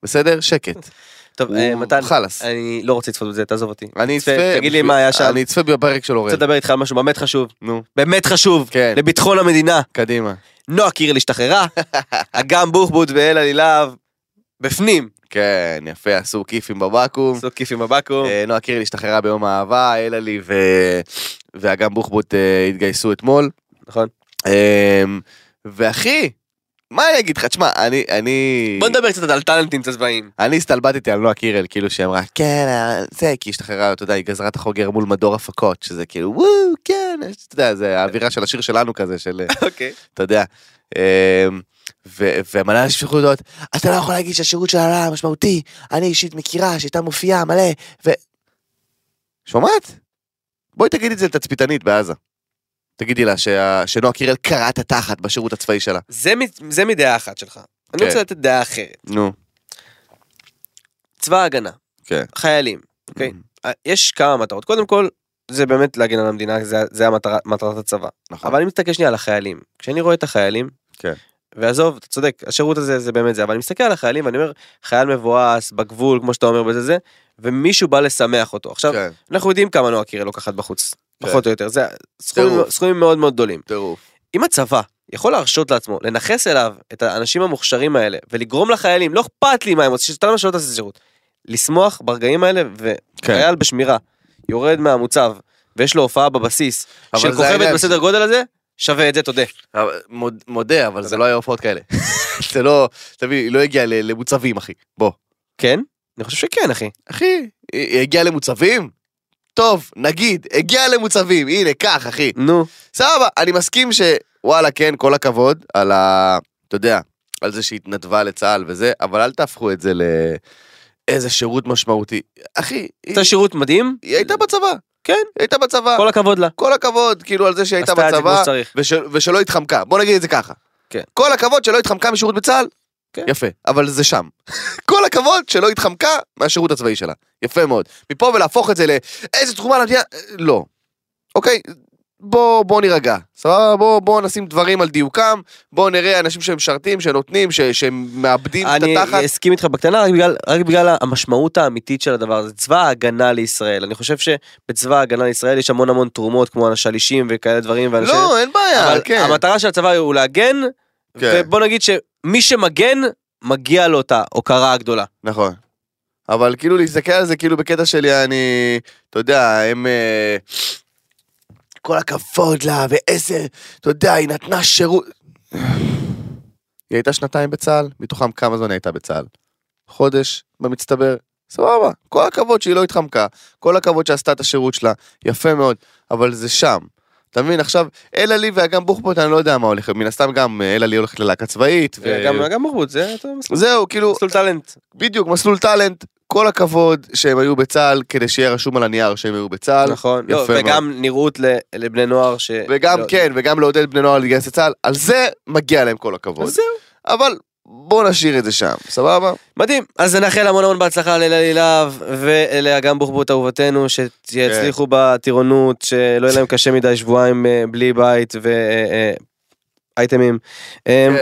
בסדר? שקט. טוב, אה, מתן, חלאס. אני לא רוצה לצפות בזה, תעזוב אותי. אני צפה, אצפה, תגיד לי מה היה שם. אני אצפה בפרק של רוצה אורל. לדבר איתך על משהו באמת חשוב. נו, באמת חשוב. כן. לביטחון המדינה. קדימה. נועה קירל השתחררה, [LAUGHS] אגם בוחבוט ואל עלילהב בפנים. כן, יפה, עשו כיפים בבקו"ם. עשו כיף עם הבקו"ם. אה, נועה קירל השתחררה ביום האהבה, אלעלי ו- ואגם בוחבוט אה, התגייסו אתמול. נכון. אמ, ואחי, מה אני אגיד לך? תשמע, אני, אני... בוא נדבר קצת על טאלנטים צבאיים. אני הסתלבטתי על נועה קירל, כאילו שהיא אמרה, כן, אה, זה, כי היא השתחררה, אתה יודע, היא גזרה את החוגר מול מדור הפקות, שזה כאילו, וואו, כן, אתה יודע, זה האווירה של השיר שלנו כזה, של, אה, [LAUGHS] אוקיי. אתה יודע. ומלא אנשים שלחו הודעות, אתה לא יכול להגיד שהשירות שלה לא היה משמעותי, אני אישית מכירה שהייתה מופיעה מלא, ו... שומעת? בואי תגידי את זה לתצפיתנית בעזה. תגידי לה שה... שנועה קירל קרעה את התחת בשירות הצבאי שלה. זה מ- זה מדעה אחת שלך. אני כן. רוצה לתת דעה אחרת. נו. צבא ההגנה, כן. חיילים, אוקיי? יש כמה מטרות. קודם כל, זה באמת להגן על המדינה, זה- זה המטרה- מטרת הצבא. נכון. אבל אני מסתכל שנייה על החיילים. כשאני רואה את החיילים, כן. ועזוב, אתה צודק, השירות הזה זה באמת זה, אבל אני מסתכל על החיילים ואני אומר, חייל מבואס, בגבול, כמו שאתה אומר בזה זה, ומישהו בא לשמח אותו. עכשיו, כן. אנחנו יודעים כמה נועה קירל לוקחת בחוץ, כן. פחות או יותר, זה סכומים, מאוד מאוד גדולים. טירוף. אם הצבא יכול להרשות לעצמו לנכס אליו את האנשים המוכשרים האלה ולגרום לחיילים, לא אכפת לי מה הם עושים, שאתה לא שלא תעשה שירות, לשמוח ברגעים האלה כן. וחייל בשמירה יורד מהמוצב ויש לו הופעה בבסיס של כוכבת בסדר גודל הזה, שווה את זה, תודה. מוד- מודה, אבל זה לא היה הופעות כאלה. [LAUGHS] זה לא, תבין, היא לא הגיעה ל- למוצבים, אחי. בוא. כן? אני חושב שכן, אחי. אחי, היא הגיעה למוצבים? טוב, נגיד, הגיעה למוצבים, הנה, קח, אחי. נו, סבבה, אני מסכים שוואלה, כן, כל הכבוד על ה... אתה יודע, על זה שהתנדבה לצה"ל וזה, אבל אל תהפכו את זה לאיזה שירות משמעותי. אחי, היא, עשתה שירות מדהים, היא הייתה בצבא. כן. היא הייתה בצבא. כל הכבוד לה. כל הכבוד, כאילו, על זה שהיא הייתה בצבא. וש... ושלא התחמקה. בוא נגיד את זה ככה. כן. כל הכבוד שלא התחמקה משירות בצה"ל, כן. יפה, אבל זה שם. [LAUGHS] כל הכבוד שלא התחמקה מהשירות הצבאי שלה. יפה מאוד. מפה ולהפוך את זה לאיזה תרומה למדינה, לא. אוקיי, בוא, בוא נירגע. סבבה? בוא, בוא נשים דברים על דיוקם, בוא נראה אנשים שהם משרתים, שנותנים, ש... שהם מאבדים את אני התחת. אסכים איתך בקטנה רק בגלל, רק בגלל המשמעות האמיתית של הדבר הזה. צבא ההגנה לישראל. אני חושב שבצבא ההגנה לישראל יש המון המון תרומות כמו השלישים וכאלה דברים. ואנשים... לא, אין בעיה, אבל כן. המטרה של הצבא הוא להגן, כן. ובוא נגיד שמי שמגן מגיע לו את ההוקרה הגדולה. נכון. אבל כאילו להסתכל על זה כאילו בקטע שלי, אני, אתה יודע, הם... אה, כל הכבוד לה, ואיזה, אתה יודע, היא נתנה שירות. היא הייתה שנתיים בצה"ל, מתוכם כמה זמן הייתה בצה"ל? חודש במצטבר, סבבה. כל הכבוד שהיא לא התחמקה, כל הכבוד שעשתה את השירות שלה, יפה מאוד, אבל זה שם. אתה מבין, עכשיו, אלה לי ואגם בוחבוט, אני לא יודע מה הולך, מן הסתם גם אה, אלה לי הולכת ללהקה צבאית. ו- גם מרבוט, זה זהו, כאילו, מסלול טאלנט. בדיוק, מסלול טאלנט, כל הכבוד שהם היו בצה"ל, כדי שיהיה רשום על הנייר שהם היו בצה"ל. נכון. לא, וגם נראות ל- לבני נוער ש... וגם לא- כן, וגם לעודד בני נוער להתגייס לצה"ל, על זה מגיע להם כל הכבוד. אז זהו. אבל בוא נשאיר את זה שם, סבבה? מדהים. אז נאחל המון המון בהצלחה לאלי להב ולאגם בוחבוט אהובתנו, שיצליחו בטירונות, שלא יהיה להם קשה מדי שבועיים אה, בלי בית ואייטמים. כן.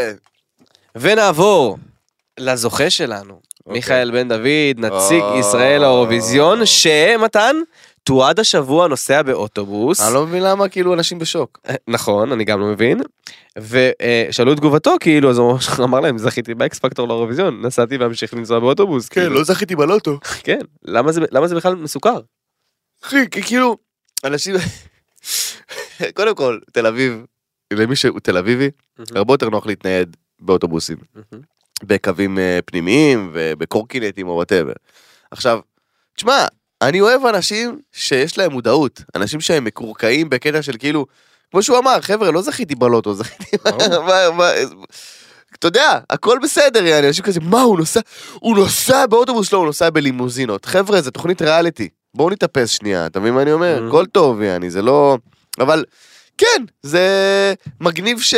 ונעבור לזוכה שלנו. מיכאל בן דוד, נציג או. ישראל לאירוויזיון, שמתן, תועד השבוע נוסע באוטובוס. אני לא מבין למה כאילו אנשים בשוק. נכון, אני גם לא מבין. ושאלו את תגובתו, כאילו, אז הוא [LAUGHS] אמר להם, זכיתי באקס פקטור לאירוויזיון, נסעתי והמשיך לנסוע באוטובוס. כאילו. לא זכיתי בלוטו. [LAUGHS] כן, למה זה, בכלל מסוכר? אחי, כאילו, אנשים... [LAUGHS] קודם כל, תל אביב, למי שהוא תל אביבי, הרבה יותר נוח להתנייד באוטובוסים. בקווים אה, פנימיים ובקורקינטים או whatever. עכשיו, תשמע, אני אוהב אנשים שיש להם מודעות, אנשים שהם מקורקעים בקטע של כאילו, כמו שהוא אמר, חבר'ה, לא זכיתי בלוטו, [LAUGHS] זכיתי... אתה יודע, הכל בסדר, יעני, אנשים כזה, מה, הוא נוסע, הוא נוסע באוטובוס, לא, הוא נוסע בלימוזינות. חבר'ה, זה תוכנית ריאליטי, בואו נתאפס שנייה, אתה מבין מה אני אומר? Mhm. הכל טוב, יעני, זה לא... אבל, כן, זה מגניב ש...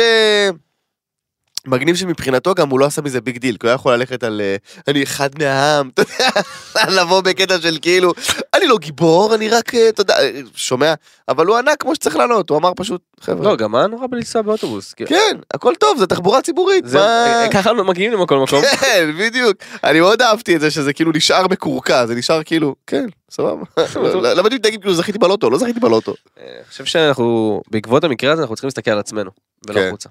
מגניב שמבחינתו גם הוא לא עשה מזה big deal, כי הוא היה יכול ללכת על אה, אני אחד מהעם, [LAUGHS] אתה יודע, לבוא בקטע של כאילו, אני לא גיבור, אני רק, אה, אתה יודע, אה, שומע? אבל הוא ענה כמו שצריך לענות, הוא אמר פשוט, חבר'ה, לא, גם מה נורא בלנסוע באוטובוס? כאילו, כן, הכל טוב, זה תחבורה ציבורית, מה... ככה מגיעים לכל מקום. [LAUGHS] כן, בדיוק. אני מאוד אהבתי את זה שזה כאילו נשאר מקורקע, זה נשאר כאילו, כן, סבבה. למה אתם מתנהגים כאילו זכיתי בלוטו? לא זכיתי בלוטו. אני חושב שאנחנו, בעקבות המקרה הזה, אנחנו צריכים להסתכל על עצמנו, ולא כן. החוצה.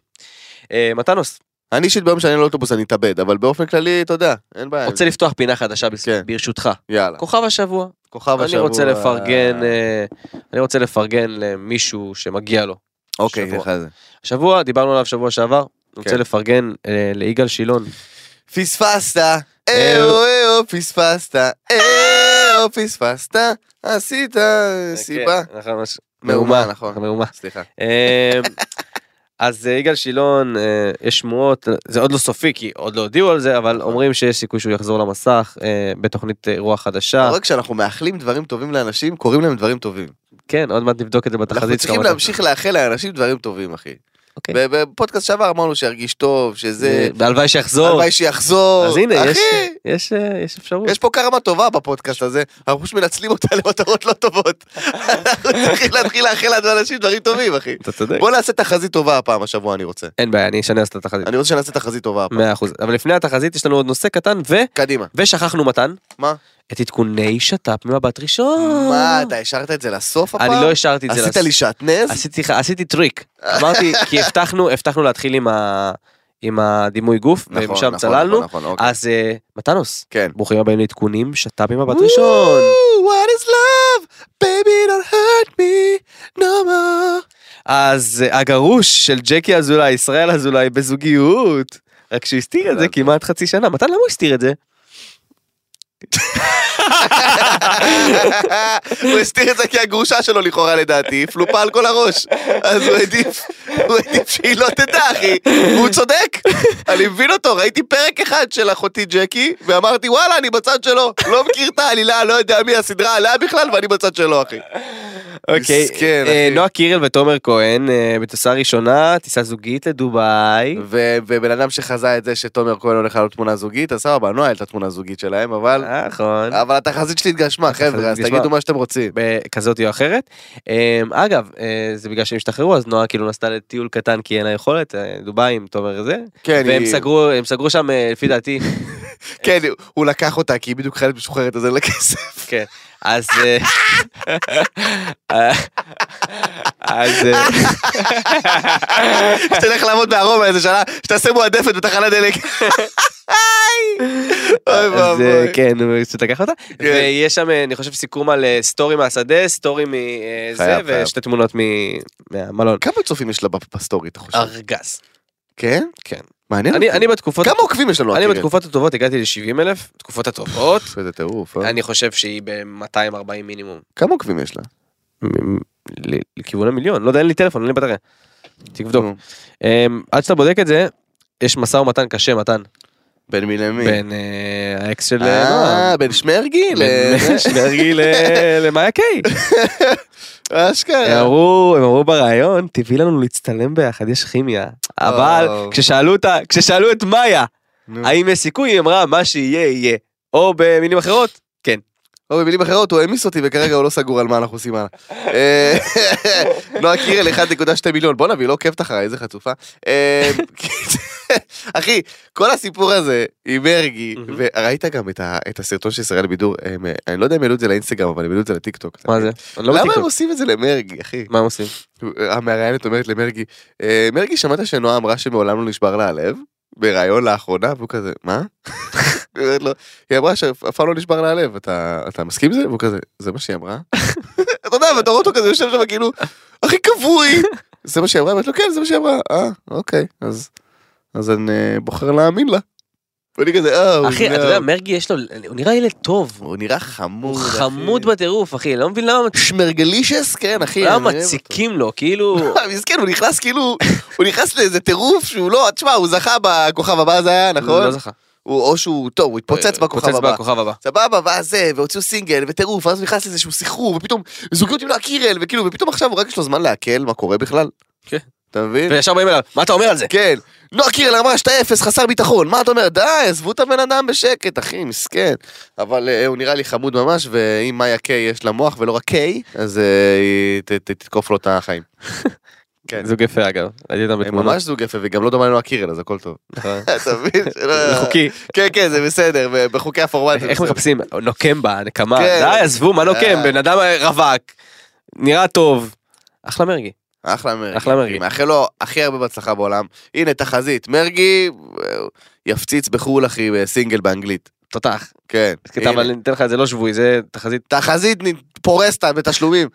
אה, מתנוס, אני אישית ביום שאני על אוטובוס אני אתאבד, אבל באופן כללי, אתה יודע, אין בעיה. רוצה לפתוח פינה חדשה כן. ברשותך. יאללה. כוכב השבוע. כוכב אני השבוע. רוצה לפרגן, אה, אני רוצה לפרגן למישהו שמגיע לו. אוקיי. איך זה? השבוע, דיברנו עליו שבוע שעבר, אני רוצה כן. לפרגן אה, ליגאל שילון. פספסת, אהו אהו פספסת, אהו פספסת, עשית סיבה. כן, נכון, מש- מהומה, נכון. מהומה. סליחה. אז אה, יגאל שילון, אה, יש שמועות, זה עוד לא סופי כי עוד לא הודיעו על זה, אבל אומרים שיש סיכוי שהוא יחזור למסך אה, בתוכנית רוח חדשה. רק כשאנחנו מאחלים דברים טובים לאנשים, קוראים להם דברים טובים. כן, עוד מעט נבדוק את זה בתחזית. אנחנו צריכים להמשיך לאחל לאנשים דברים טובים, אחי. אוקיי. בפודקאסט שעבר אמרנו שירגיש טוב, שזה... זה- והלוואי שיחזור. הלוואי שיחזור. אז הנה, יש- אחי, יש אה, יש אפשרות. יש פה קרמה טובה בפודקאסט הזה, אנחנו פשוט מנצלים אותה למטרות לא טובות. אנחנו צריכים להתחיל לאחל לאנשים דברים טובים, אחי. אתה צודק. בוא נעשה תחזית טובה הפעם, השבוע אני רוצה. אין בעיה, אני אשנה את התחזית. אני רוצה שנעשה תחזית טובה הפעם. מאה אחוז. אבל לפני התחזית יש לנו עוד נושא קטן, ו... קדימה. ושכחנו מתן. מה? את עדכוני שת"פ ממבט ראשון. מה, אתה השארת את זה לסוף הפעם? אני לא השארתי את זה. עשית לס- לי שעטנז? עשיתי, עשיתי טריק. אמרתי, כי הבטחנו, הבטחנו להתחיל עם, ה, עם הדימוי גוף, נכון, ומשם נכון, צללנו. נכון, נכון, אוקיי. אז אה, מתנוס, כן. ברוכים הבאים לעדכונים שת"פ ממבט ראשון. What is love? Baby don't hurt me no more. אז אה, הגרוש של ג'קי אזולאי, ישראל אזולאי, בזוגיות. רק שהוא הסתיר את זה כמעט חצי שנה. מתן, למה הוא הסתיר את זה? הוא הסתיר את זה כי הגרושה שלו לכאורה לדעתי פלופה על כל הראש. אז הוא העדיף הוא העדיף שהיא לא תדע אחי. והוא צודק. אני מבין אותו ראיתי פרק אחד של אחותי ג'קי ואמרתי וואלה אני בצד שלו. לא מכיר את העלילה לא יודע מי הסדרה עליה בכלל ואני בצד שלו אחי. אוקיי, מסכן, אה, אחי. נועה קירל ותומר כהן, אה, בטיסה ראשונה, טיסה זוגית לדובאי. ו- ובן אדם שחזה את זה שתומר כהן הולך לעלות תמונה זוגית אז סבבה נועה העלתה תמונה זוגית שלהם אבל נכון. אבל התחזית שלי התגשמה חבר'ה אז התגשמה. תגידו מה שאתם רוצים. כזאת או אחרת. אה, אגב, אה, זה בגלל שהם השתחררו, אז נועה כאילו נסעה לטיול קטן כי אין לה יכולת, אה, דובאי עם תומר זה. כן, והם היא- סגרו, הם סגרו שם, אה, לפי דעתי, [LAUGHS] כן הוא לקח אותה כי היא בדיוק חיילת משוחררת אז אין לה כסף. כן. אז... אה, [LAUGHS] אז... אה, [LAUGHS] שתלך לעבוד בארומה איזה שנה, שתעשה מועדפת בתחנת דלק. אוי אז אה, ואבוי. כן, הוא קצת לקח אותה. כן. ויש שם, אה, אני חושב, סיכום על סטורי מהשדה, סטורי מזה. ושתי תמונות מהמלון. כמה צופים יש לה בסטורי, אתה חושב? ארגז. כן? כן. מעניין אני. אני בתקופות... כמה עוקבים יש לנו? אני? בתקופות הטובות הגעתי ל-70 אלף, תקופות הטובות. [LAUGHS] איזה טירוף, אה? אני חושב שהיא ב-240 מינימום. כמה עוקבים יש לה? לכיוון המיליון, לא יודע, אין לי טלפון, אין לי בטריה. תבדוק. אמ, עד שאתה בודק את זה, יש משא ומתן קשה, מתן, בין מי למי? בין אה, האקס של אה, נועם. אה, בין שמרגי ל... בין [LAUGHS] שמרגי [LAUGHS] למאיה קיי. אשכרה. הם אמרו בריאיון, תביאי לנו להצטלם ביחד, יש כימיה. אבל. כששאלו את מאיה. האם יש סיכוי, היא אמרה, מה שיהיה, יהיה. או במילים אחרות, כן. או במילים אחרות, הוא העמיס אותי וכרגע הוא לא סגור על מה אנחנו עושים הלאה. אה, [LAUGHS] נועה קירל 1.2 מיליון, בוא נביא, לא עוקבת אחריי, איזה חצופה. אה, [LAUGHS] אחי, כל הסיפור הזה עם מרגי. וראית גם את הסרטון של ישראל בידור, אה, אני לא יודע אם העלו את זה לאינסטגרם, אבל הם העלו את זה לטיקטוק. מה זה? לא למה הם. עושים את זה למרגי, אחי? מה הם עושים? המראיינת אומרת למרגי, "אה, מרגי, שמעת שנועה אמרה שמעולם לא נשבר לה הלב? בריאיון לאחרונה, והוא כזה, מה? [LAUGHS] היא אמרה שאף פעם לא נשבר לה הלב, אתה מסכים עם זה? והוא כזה, זה מה שהיא אמרה? [LAUGHS] אתה יודע, ואתה רואה אותו כזה יושב שם כאילו, הכי כבוי. זה מה שהיא אמרה? אמרתי לו, כן, זה מה שהיא אמרה. אה, אוקיי, אז אז אני אה, בוחר להאמין לה. ואני כזה, אה, הוא אחי, אתה יודע, מרגי יש לו, הוא נראה ילד טוב. הוא נראה חמוד, הוא. חמוד בטירוף, אחי, לא מבין למה שמרגלישס, כן, אחי. למה. מציקים לו, כאילו... [LAUGHS] מסכן, הוא נכנס כאילו, הוא נכנס לאיזה טירוף שהוא לא, תשמע, הוא זכה בכוכב הבא זה היה, נכון? לא זכה. הוא, או שהוא, טוב, הוא התפוצץ בכוכב הבא. בכוכב הבא. סבבה, ואז זה, והוציאו סינגל, וטירוף, ואז הוא נכנס לאיזשהו סחרור, ופתאום זוגיות עם נועה קירל, וכאילו, ופתאום עכשיו הוא רק יש לו זמן לעכל מה קורה בכלל. כן. אתה מבין? וישר באים אליו, מה אתה אומר על זה? כן. נועה קירל אמרה שאתה אפס, חסר ביטחון, מה אתה אומר? די, עזבו את הבן אדם בשקט, אחי, מסכן. אבל אה, הוא נראה לי חמוד ממש, ואם מאיה קיי יש לה מוח ולא רק קיי, אז היא ת- ת- תתקוף לו את החיים. [LAUGHS] כן. זוג יפה אגב, ראיתי אותם הם בתמונות. ממש זוג יפה, וגם לא דומה לנועה קירל, אז הכל טוב. [LAUGHS] אתה מבין? [LAUGHS] זה חוקי. כן, כן, זה בסדר, בחוקי הפורמט. איך. מחפשים? נוקם בה, נקמה. כן. די, עזבו, מה נוקם? אה. בן אדם רווק, נראה טוב. אחלה מרגי. אחלה מרגי. אחלה מרגי. מאחל לו הכי הרבה בהצלחה בעולם. הנה, תחזית, מרגי יפציץ בחו"ל, אחי, בסינגל באנגלית. תותח. כן. אבל אני אתן לך את זה לא שבועי, זה תחזית. תחזית פורסת בתשלומים.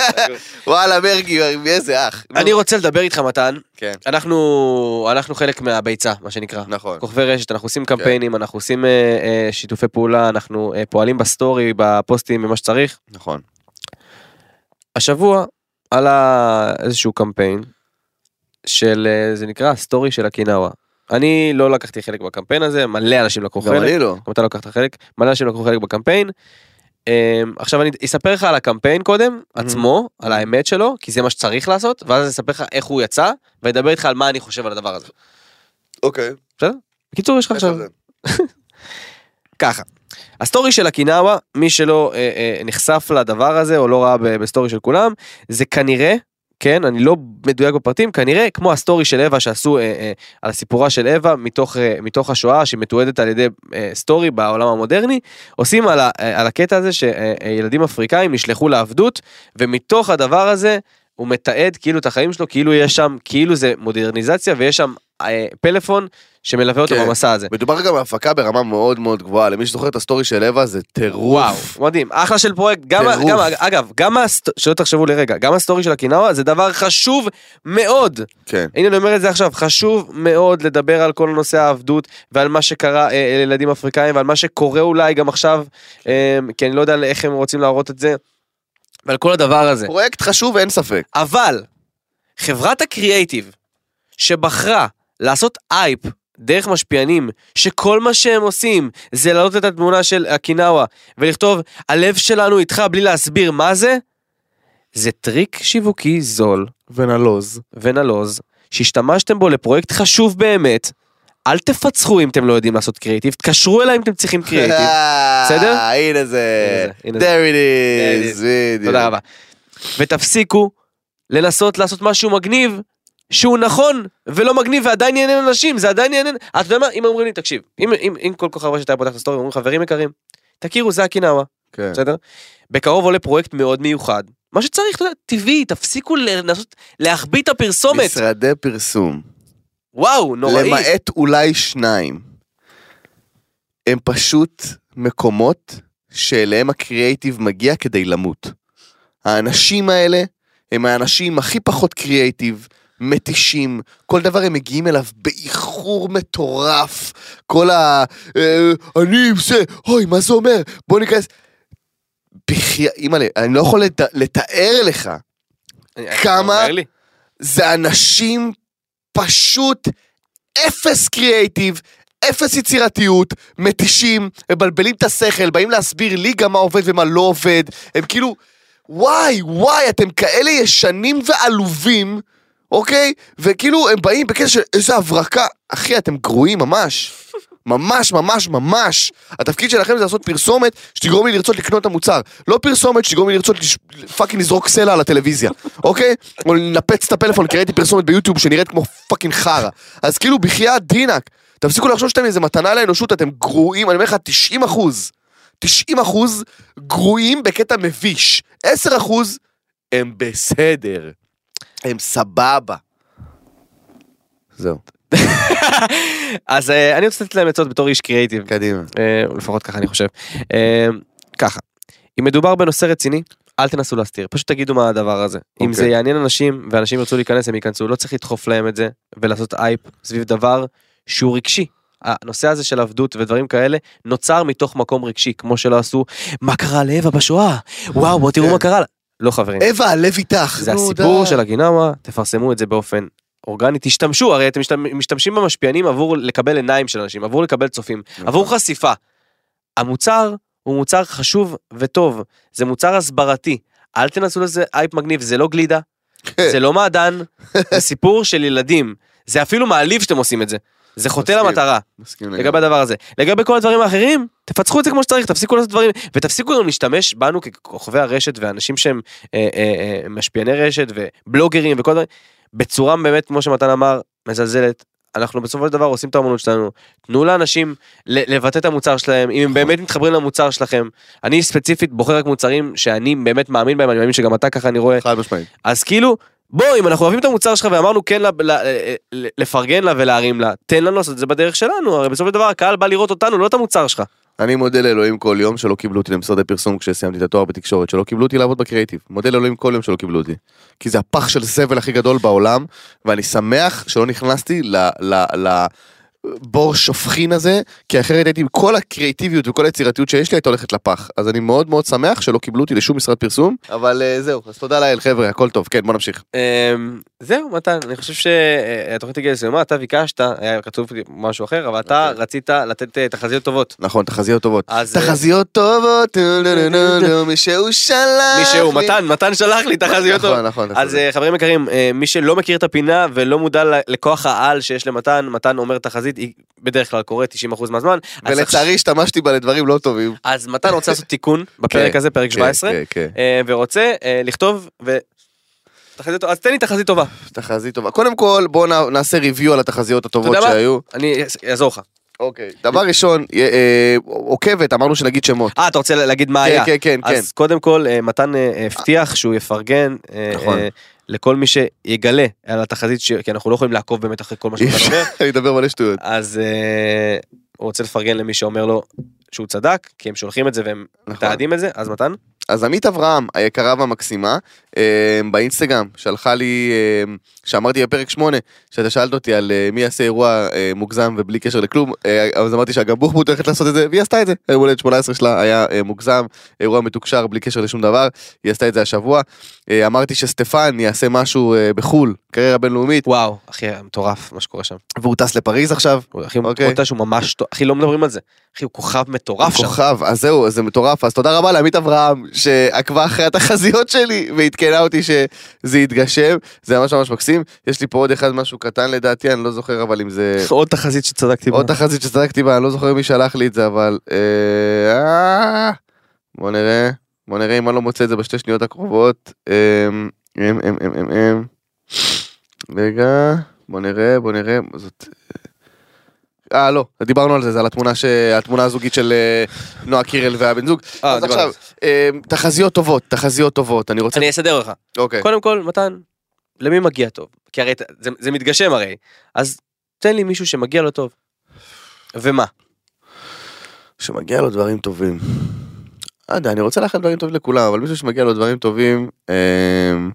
[LAUGHS] וואלה, מרגי, איזה אח. אני רוצה לדבר איתך מתן, כן, אנחנו אנחנו חלק מהביצה, מה שנקרא. נכון. כוכבי רשת, אנחנו עושים קמפיינים, אנחנו עושים אה, אה, שיתופי פעולה, אנחנו אה, פועלים בסטורי, בפוסטים, במה שצריך. נכון. השבוע עלה איזשהו קמפיין של, אה, זה נקרא סטורי של הקינאווה. אני לא לקחתי חלק בקמפיין הזה, מלא אנשים לקחו גם חלק. אני לא. גם אתה לקחת חלק, מלא אנשים לקחו חלק בקמפיין. אמ, עכשיו אני אספר לך על הקמפיין קודם, עצמו, על האמת שלו, כי זה מה שצריך לעשות, ואז אני אספר לך איך הוא יצא, ואדבר איתך על מה אני חושב על הדבר הזה. אוקיי. בקיצור, יש לך עכשיו... [LAUGHS] ככה. הסטורי של אקוויאנו, מי שלא אה, אה, נחשף לדבר הזה או לא ראה בסטורי של כולם, זה כנראה, כן, אני לא מדויק בפרטים, כנראה כמו הסטורי של אווה שעשו אה, אה, על סיפורה של אווה מתוך, אה, מתוך השואה שמתועדת על ידי אה, סטורי בעולם המודרני, עושים על, אה, על הקטע הזה שילדים אפריקאים נשלחו לעבדות, ומתוך הדבר הזה הוא מתעד כאילו את החיים שלו, כאילו יש שם, כאילו זה מודרניזציה ויש שם אה, פלאפון שמלווה אותו כן. במסע הזה. מדובר גם על הפקה ברמה מאוד מאוד גבוהה, למי שזוכר את הסטורי של אווה זה טירוף. וואו, מדהים, אחלה של פרויקט, גם, טירוף. גם, אגב, גם, הסט... שלא תחשבו לרגע, גם הסטורי של אקוויאנו זה דבר חשוב מאוד. כן. הנה אני אומר את זה עכשיו, חשוב מאוד לדבר על כל נושא העבדות ועל מה שקרה אה, לילדים אפריקאים ועל מה שקורה אולי גם עכשיו, אה, כי אני לא יודע איך הם רוצים להראות את זה, ועל כל הדבר הזה. פרויקט חשוב אין ספק. אבל חברת הקריאייטיב שבחרה לעשות הייפ דרך משפיענים שכל מה שהם עושים זה להעלות את התמונה של אקוויאנו ולכתוב הלב שלנו איתך בלי להסביר מה זה זה טריק שיווקי זול ונלוז. ונלוז שהשתמשתם בו לפרויקט חשוב באמת אל תפצחו אם אתם לא יודעים לעשות קריאייטיב תקשרו אליי אם אתם צריכים קריאייטיב [LAUGHS] בסדר? אה, הנה זה. הנה זה, there it is. תודה רבה. ותפסיקו לנסות לעשות משהו מגניב שהוא נכון ולא מגניב ועדיין יעניין אנשים זה עדיין יעניין אתה יודע מה אם אומרים לי תקשיב אם אם אם כל כוכב רשת היה פותח את הסטורי אומרים חברים יקרים תכירו זה אקוויאנו כן. בסדר בקרוב עולה פרויקט מאוד מיוחד מה שצריך אתה יודע טבעי תפסיקו לנסות להחביא את הפרסומת משרדי פרסום. וואו נוראי למעט אולי שניים. הם פשוט מקומות שאליהם הקריאייטיב מגיע כדי למות. האנשים האלה הם האנשים הכי פחות קריאייטיב, מתישים, כל דבר הם מגיעים אליו באיחור מטורף. כל ה... אה, אני זה, אוי, מה זה אומר? בוא ניכנס. בחייאת, אימא'לה, אני לא יכול לת... לתאר לך. כמה? אומר לי. זה אנשים פשוט אפס קריאייטיב, אפס יצירתיות, מתישים, מבלבלים את השכל, באים להסביר לי גם מה עובד ומה לא עובד, הם כאילו, וואי, וואי, אתם כאלה ישנים ועלובים, אוקיי? וכאילו, הם באים בקטע של איזה הברקה, אחי, אתם גרועים ממש. ממש, ממש, ממש. התפקיד שלכם זה לעשות פרסומת שתגרום לי לרצות לקנות את המוצר. לא פרסומת שתגרום לי לרצות לש... fucking לזרוק סלע על הטלוויזיה, [LAUGHS] אוקיי? או לנפץ את הפלאפון כי ראיתי פרסומת ביוטיוב שנראית כמו fucking חרא. אז כאילו, בחייאת דינק, תפסיקו לחשוב שאתם איזה מתנה לאנושות, אתם גרועים, אני אומר לך, 90 אחוז. 90 אחוז גרועים בקטע מביש. 10 אחוז הם בסדר. הם סבבה. זהו, [LAUGHS] אז אה, אני רוצה לתת להם עצות בתור איש קריאייטיב. קדימה. או לפחות ככה אני חושב. אה, ככה, אם מדובר בנושא רציני, אל תנסו להסתיר, פשוט תגידו מה הדבר הזה. אם אוקיי. זה יעניין אנשים ואנשים ירצו להיכנס הם ייכנסו, לא צריך לדחוף להם את זה ולעשות אייפ סביב דבר שהוא רגשי. הנושא הזה של עבדות ודברים כאלה נוצר מתוך מקום רגשי כמו שלא עשו מה קרה לאווה בשואה וואו בוא תראו כן. מה קרה לה. לא חברים אווה, הלב איתך. זה הסיפור. של הגינמה תפרסמו את זה באופן אורגני תשתמשו הרי אתם משתמ- משתמשים במשפיענים עבור לקבל עיניים של אנשים עבור לקבל צופים נכון. עבור חשיפה. המוצר הוא מוצר חשוב וטוב זה מוצר הסברתי אל תנסו לזה אייפ מגניב זה לא גלידה זה לא מעדן זה סיפור של ילדים זה אפילו מעליב שאתם עושים את זה זה חוטא מסכים. למטרה מסכים. לגבי הדבר הזה לגבי כל הדברים האחרים תפצחו את זה כמו שצריך תפסיקו לעשות דברים ותפסיקו גם להשתמש בנו ככוכבי הרשת ואנשים שהם אה, אה, אה, משפיעני רשת ובלוגרים וכל דברים בצורה באמת כמו שמתן אמר מזלזלת. אנחנו בסופו של דבר עושים את האמנות שלנו תנו לאנשים לבטא את המוצר שלהם אם הם באמת מתחברים למוצר שלכם אני ספציפית בוחר רק מוצרים שאני באמת מאמין בהם אני מאמין שגם אתה ככה אני רואה חד משמעית. אז כאילו בוא אם אנחנו אוהבים את המוצר שלך ואמרנו כן ל- ל- ל- לפרגן לה ולהרים לה תן לנו לעשות את זה בדרך שלנו הרי בסופו של דבר הקהל בא לראות אותנו לא את המוצר שלך. אני מודה לאלוהים כל יום שלא קיבלו אותי למשרדי פרסום כשסיימתי את התואר בתקשורת, שלא קיבלו אותי לעבוד בקריאיטיב. מודה לאלוהים כל יום שלא קיבלו אותי. כי זה הפח של זבל הכי גדול בעולם, ואני שמח שלא נכנסתי ל... ל, ל בור שופכין הזה, כי אחרת הייתי עם כל הקריאיטיביות וכל היצירתיות שיש לי הייתה הולכת לפח. אז אני מאוד מאוד שמח שלא קיבלו אותי לשום משרד פרסום, אבל אה, זהו, אז תודה לאל חבר'ה, הכל טוב, כן בוא נמשיך. אמ, זהו מתן אני חושב שהתוכנית הגיעה לסיומה אתה ביקשת היה כתוב משהו אחר אבל אתה אוקיי. רצית לתת אה, תחזיות טובות. נכון, תחזיות טובות. אה, תחזיות טובות, טו, נו, נו, נו, נו, מי שהוא שלח לי. מתן מתן שלח לי תחזיות טובות. נכון, נכון. אז אה, חברים יקרים, אה, מי שלא מכיר את הפינה ולא מודע לכוח העל שיש למתן, מתן אומר תחזית, היא בדרך כלל קורית 90% מהזמן. ולצערי השתמשתי בה לדברים לא טובים. אז מתן רוצה לעשות תיקון [LAUGHS] בפרק כן, הזה, פרק כן, 17, כן, כן. אה, ורוצה אה, לכתוב ו... תחזית, אז תן לי תחזית טובה, תחזית טובה. קודם כל, בואו נע- נעשה ריוויו על התחזיות הטובות? שהיו. אני אעזור לך. אוקיי. דבר ראשון, אה, אה, עוקבת, אמרנו שנגיד שמות. אה, אתה רוצה להגיד מה כן, היה? כן, כן, כן. אז קודם כל, אה, מתן הבטיח שהוא יפרגן נכון. לכל מי שיגלה על התחזית, ש- כי אנחנו לא יכולים לעקוב באמת אחרי כל מה שמתן אומר. [LAUGHS] אני אדבר מלא שטויות. אז הוא רוצה לפרגן למי שאומר לו שהוא צדק, כי הם שולחים את זה והם נכון. מתעדים את זה, אז מתן? אז עמית אברהם, היקרה והמקסימה, אה, באינסטגרם, שלחה לי, אה, שאמרתי בפרק 8, שאתה שאלת אותי על אה, מי יעשה אירוע מוגזם ובלי קשר לכלום, אז אמרתי שגם בוחבוט הולכת לעשות את זה, והיא עשתה את זה. היום הולדת 18 שלה היה מוגזם, אירוע מתוקשר בלי קשר לשום דבר, היא עשתה את זה השבוע. אמרתי שסטפן יעשה משהו בחו"ל, קריירה בינלאומית, וואו, אחי, מטורף מה שקורה שם. והוא טס לפריז עכשיו. הוא- אחי, אוקיי. הוא שהוא ממש, טוב. אחי, לא מדברים על זה. אחי, הוא כוכב מטורף שם. כוכב, אז זהו, זה מטורף, אז תודה רבה לעמית אברהם שעקבה אחרי התחזיות שלי ועדכנה אותי שזה יתגשם, זה ממש ממש מקסים. יש לי פה עוד אחד משהו קטן לדעתי, אני לא זוכר אבל אם זה... עוד תחזית שצדקתי בה. עוד תחזית שצדקתי בה, אני לא זוכר מי שלח לי את זה, אבל... אה, אה, בוא נראה, בוא נראה אם אני לא מוצא את זה בשתי שניות הקרובות. אמ, אמ, אמ, אמ, אמ, אמ. רגע, בוא נראה, בוא נראה, זאת... אה לא, דיברנו על זה, זה על התמונה, ש... התמונה הזוגית של אה, נועה קירל והבן זוג. אה, אז דיברנו עכשיו, אמ, תחזיות טובות, תחזיות טובות, אני רוצה... אני אסדר לך. אוקיי. קודם כל, מתן, למי מגיע טוב? כי הרי זה, זה מתגשם הרי. אז תן לי מישהו שמגיע לו טוב. ומה? שמגיע לו דברים טובים. לא יודע, אני רוצה לאחל דברים טובים לכולם, אבל מישהו שמגיע לו דברים טובים, אמ,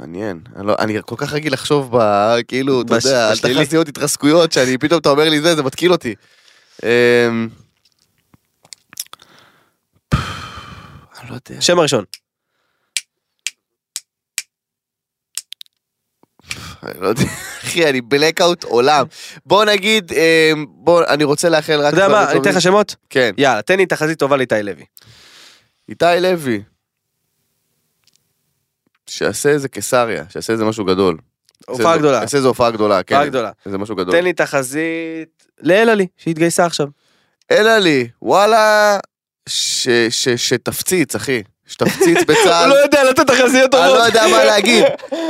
מעניין, אני, לא, אני כל כך רגיל לחשוב ב... כאילו, אתה יודע, על. תחזיות התרסקויות, שאני פתאום אתה אומר לי זה, זה מתקיל אותי. אמ, אני לא יודע. שם הראשון. אני לא יודע, [LAUGHS] אחי, אני בלקאוט עולם. בוא נגיד, אמ, בוא, אני רוצה לאחל רק אתה יודע מה, אני אתן. לך שמות? כן. יאללה, תן לי תחזית טובה לאיתי לוי. איתי לוי. שיעשה איזה קיסריה, שיעשה איזה משהו גדול. הופעה גדולה. יעשה איזה הופעה גדולה, כן. הופעה גדולה. איזה משהו גדול. תן לי תחזית לאלעלי, שהתגייסה עכשיו. אלא לי, וואלה, ש- ש- שתפציץ, אחי. שתפציץ בצה"ל. יודע לתת תחזיות אני לא יודע מה להגיד.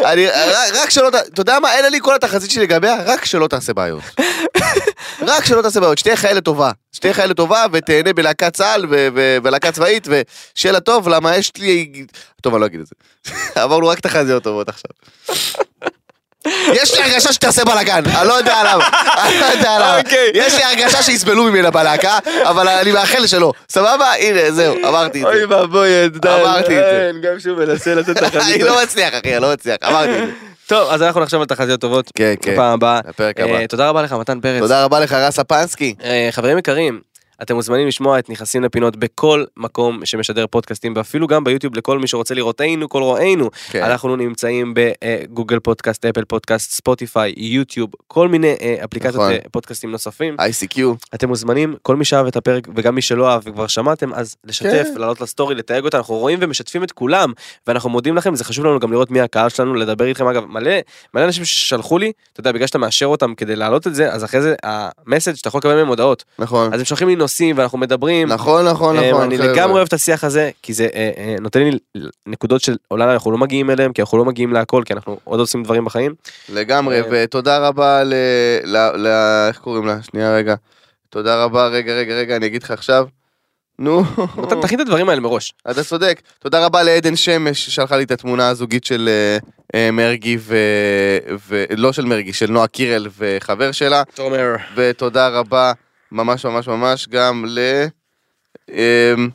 אני, רק- רק שלא, אתה יודע מה, אין לי כל התחזית שלי לגביה, רק שלא תעשה בעיות. רק שלא תעשה בעיות, שתהיה חיילת טובה. שתהיה חיילת טובה ותהנה בלהקת צה"ל ו- ו- ולהקה צבאית, ושיהיה לה טוב, למה יש לי... טוב, אני לא אגיד את זה. [LAUGHS] עברנו רק תחזיות טובות עכשיו. יש לי הרגשה שתעשה בלאגן, אני לא יודע למה, אני לא יודע למה. אוקיי. יש לי הרגשה שיסבלו ממנה בלהקה, אבל אני מאחל שלא. סבבה? הנה, זהו, אמרתי את זה. אוי ואבוי, עדן. אמרתי את זה. גם שהוא מנסה לתת [LAUGHS] אני תחזית. לא מצליח, אחי, אני לא מצליח, אמרתי את זה. טוב, אז אנחנו נחשוב על תחזיות טובות. כן, כן. בפעם הבאה. לפרק אה, הבא. תודה רבה לך, מתן פרץ. תודה רבה לך, רס אפנסקי. אה, חברים יקרים, אתם מוזמנים לשמוע את נכנסים לפינות בכל מקום שמשדר פודקאסטים ואפילו גם ביוטיוב לכל מי שרוצה לראותנו כל רואינו. כן. אנחנו נמצאים בגוגל פודקאסט, אפל פודקאסט, ספוטיפיי, יוטיוב, כל מיני אה, אפליקציות נכון. אה, פודקאסטים נוספים. ICQ. אתם מוזמנים, כל מי שאהב את הפרק וגם מי שלא אהב וכבר שמעתם, אז לשתף, כן. לעלות לסטורי, לתייג אותה, אנחנו רואים ומשתפים את כולם, ואנחנו מודים לכם, זה חשוב לנו גם לראות מי הקהל שלנו, לדבר איתכם, אגב, מלא, מלא אנשים ששלחו לי, אתה יודע, בגלל שאתה מאשר אותם כדי להעלות את זה, אז אחרי זה, המסאג' שאתה יכול לקבל מהם הודעות, נכון. אז הם שולחים לי נושאים ואנחנו מדברים. נכון, נכון, אה, נכון. אני חבר'ה. לגמרי אוהב את השיח הזה, כי זה אה, אה, נותן לי נקודות של אולי אנחנו לא מגיעים אליהם, כי אנחנו לא מגיעים להכל, כי אנחנו עוד עושים דברים בחיים. לגמרי, ותודה רבה ל... ל- ל- איך קוראים לה? שנייה רגע. תודה רבה, רגע, רגע, רגע, אני אגיד לך עכשיו. נו, תכין את הדברים האלה מראש. אתה צודק. תודה רבה לעדן שמש ששלחה לי את התמונה הזוגית של מרגי ו... ו... לא של מרגי, של נועה קירל וחבר שלה. תומר. ותודה רבה ממש ממש ממש גם ל... אמ,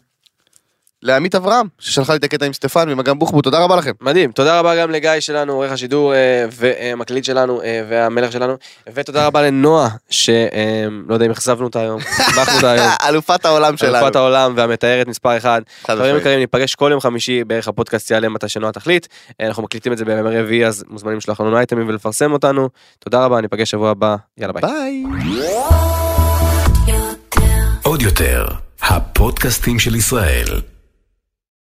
לעמית אברהם, ששלחה לי את הקטע עם סטפן ועם אגם בוחבוט, תודה רבה לכם. מדהים, תודה רבה גם לגיא שלנו, עורך השידור אה, והמקליט שלנו אה, והמלך שלנו, ותודה רבה לנועה, שלא יודע אם אכזבנו אותה היום, שמחנו אותה היום, [LAUGHS] אלופת העולם שלנו. אלופת העולם והמתארת מספר אחד. חד חברים. יקרים, ניפגש כל יום חמישי בערך הפודקאסט יעלה מתי שנועה תחליט. אה, אנחנו מקליטים את זה בימי רביעי, אז מוזמנים לשלוח לנו אייטמים ולפרסם אותנו. תודה רבה, ניפגש שבוע הבא, יאללה ביי. ביי. יותר, הפודקאסטים של ישראל.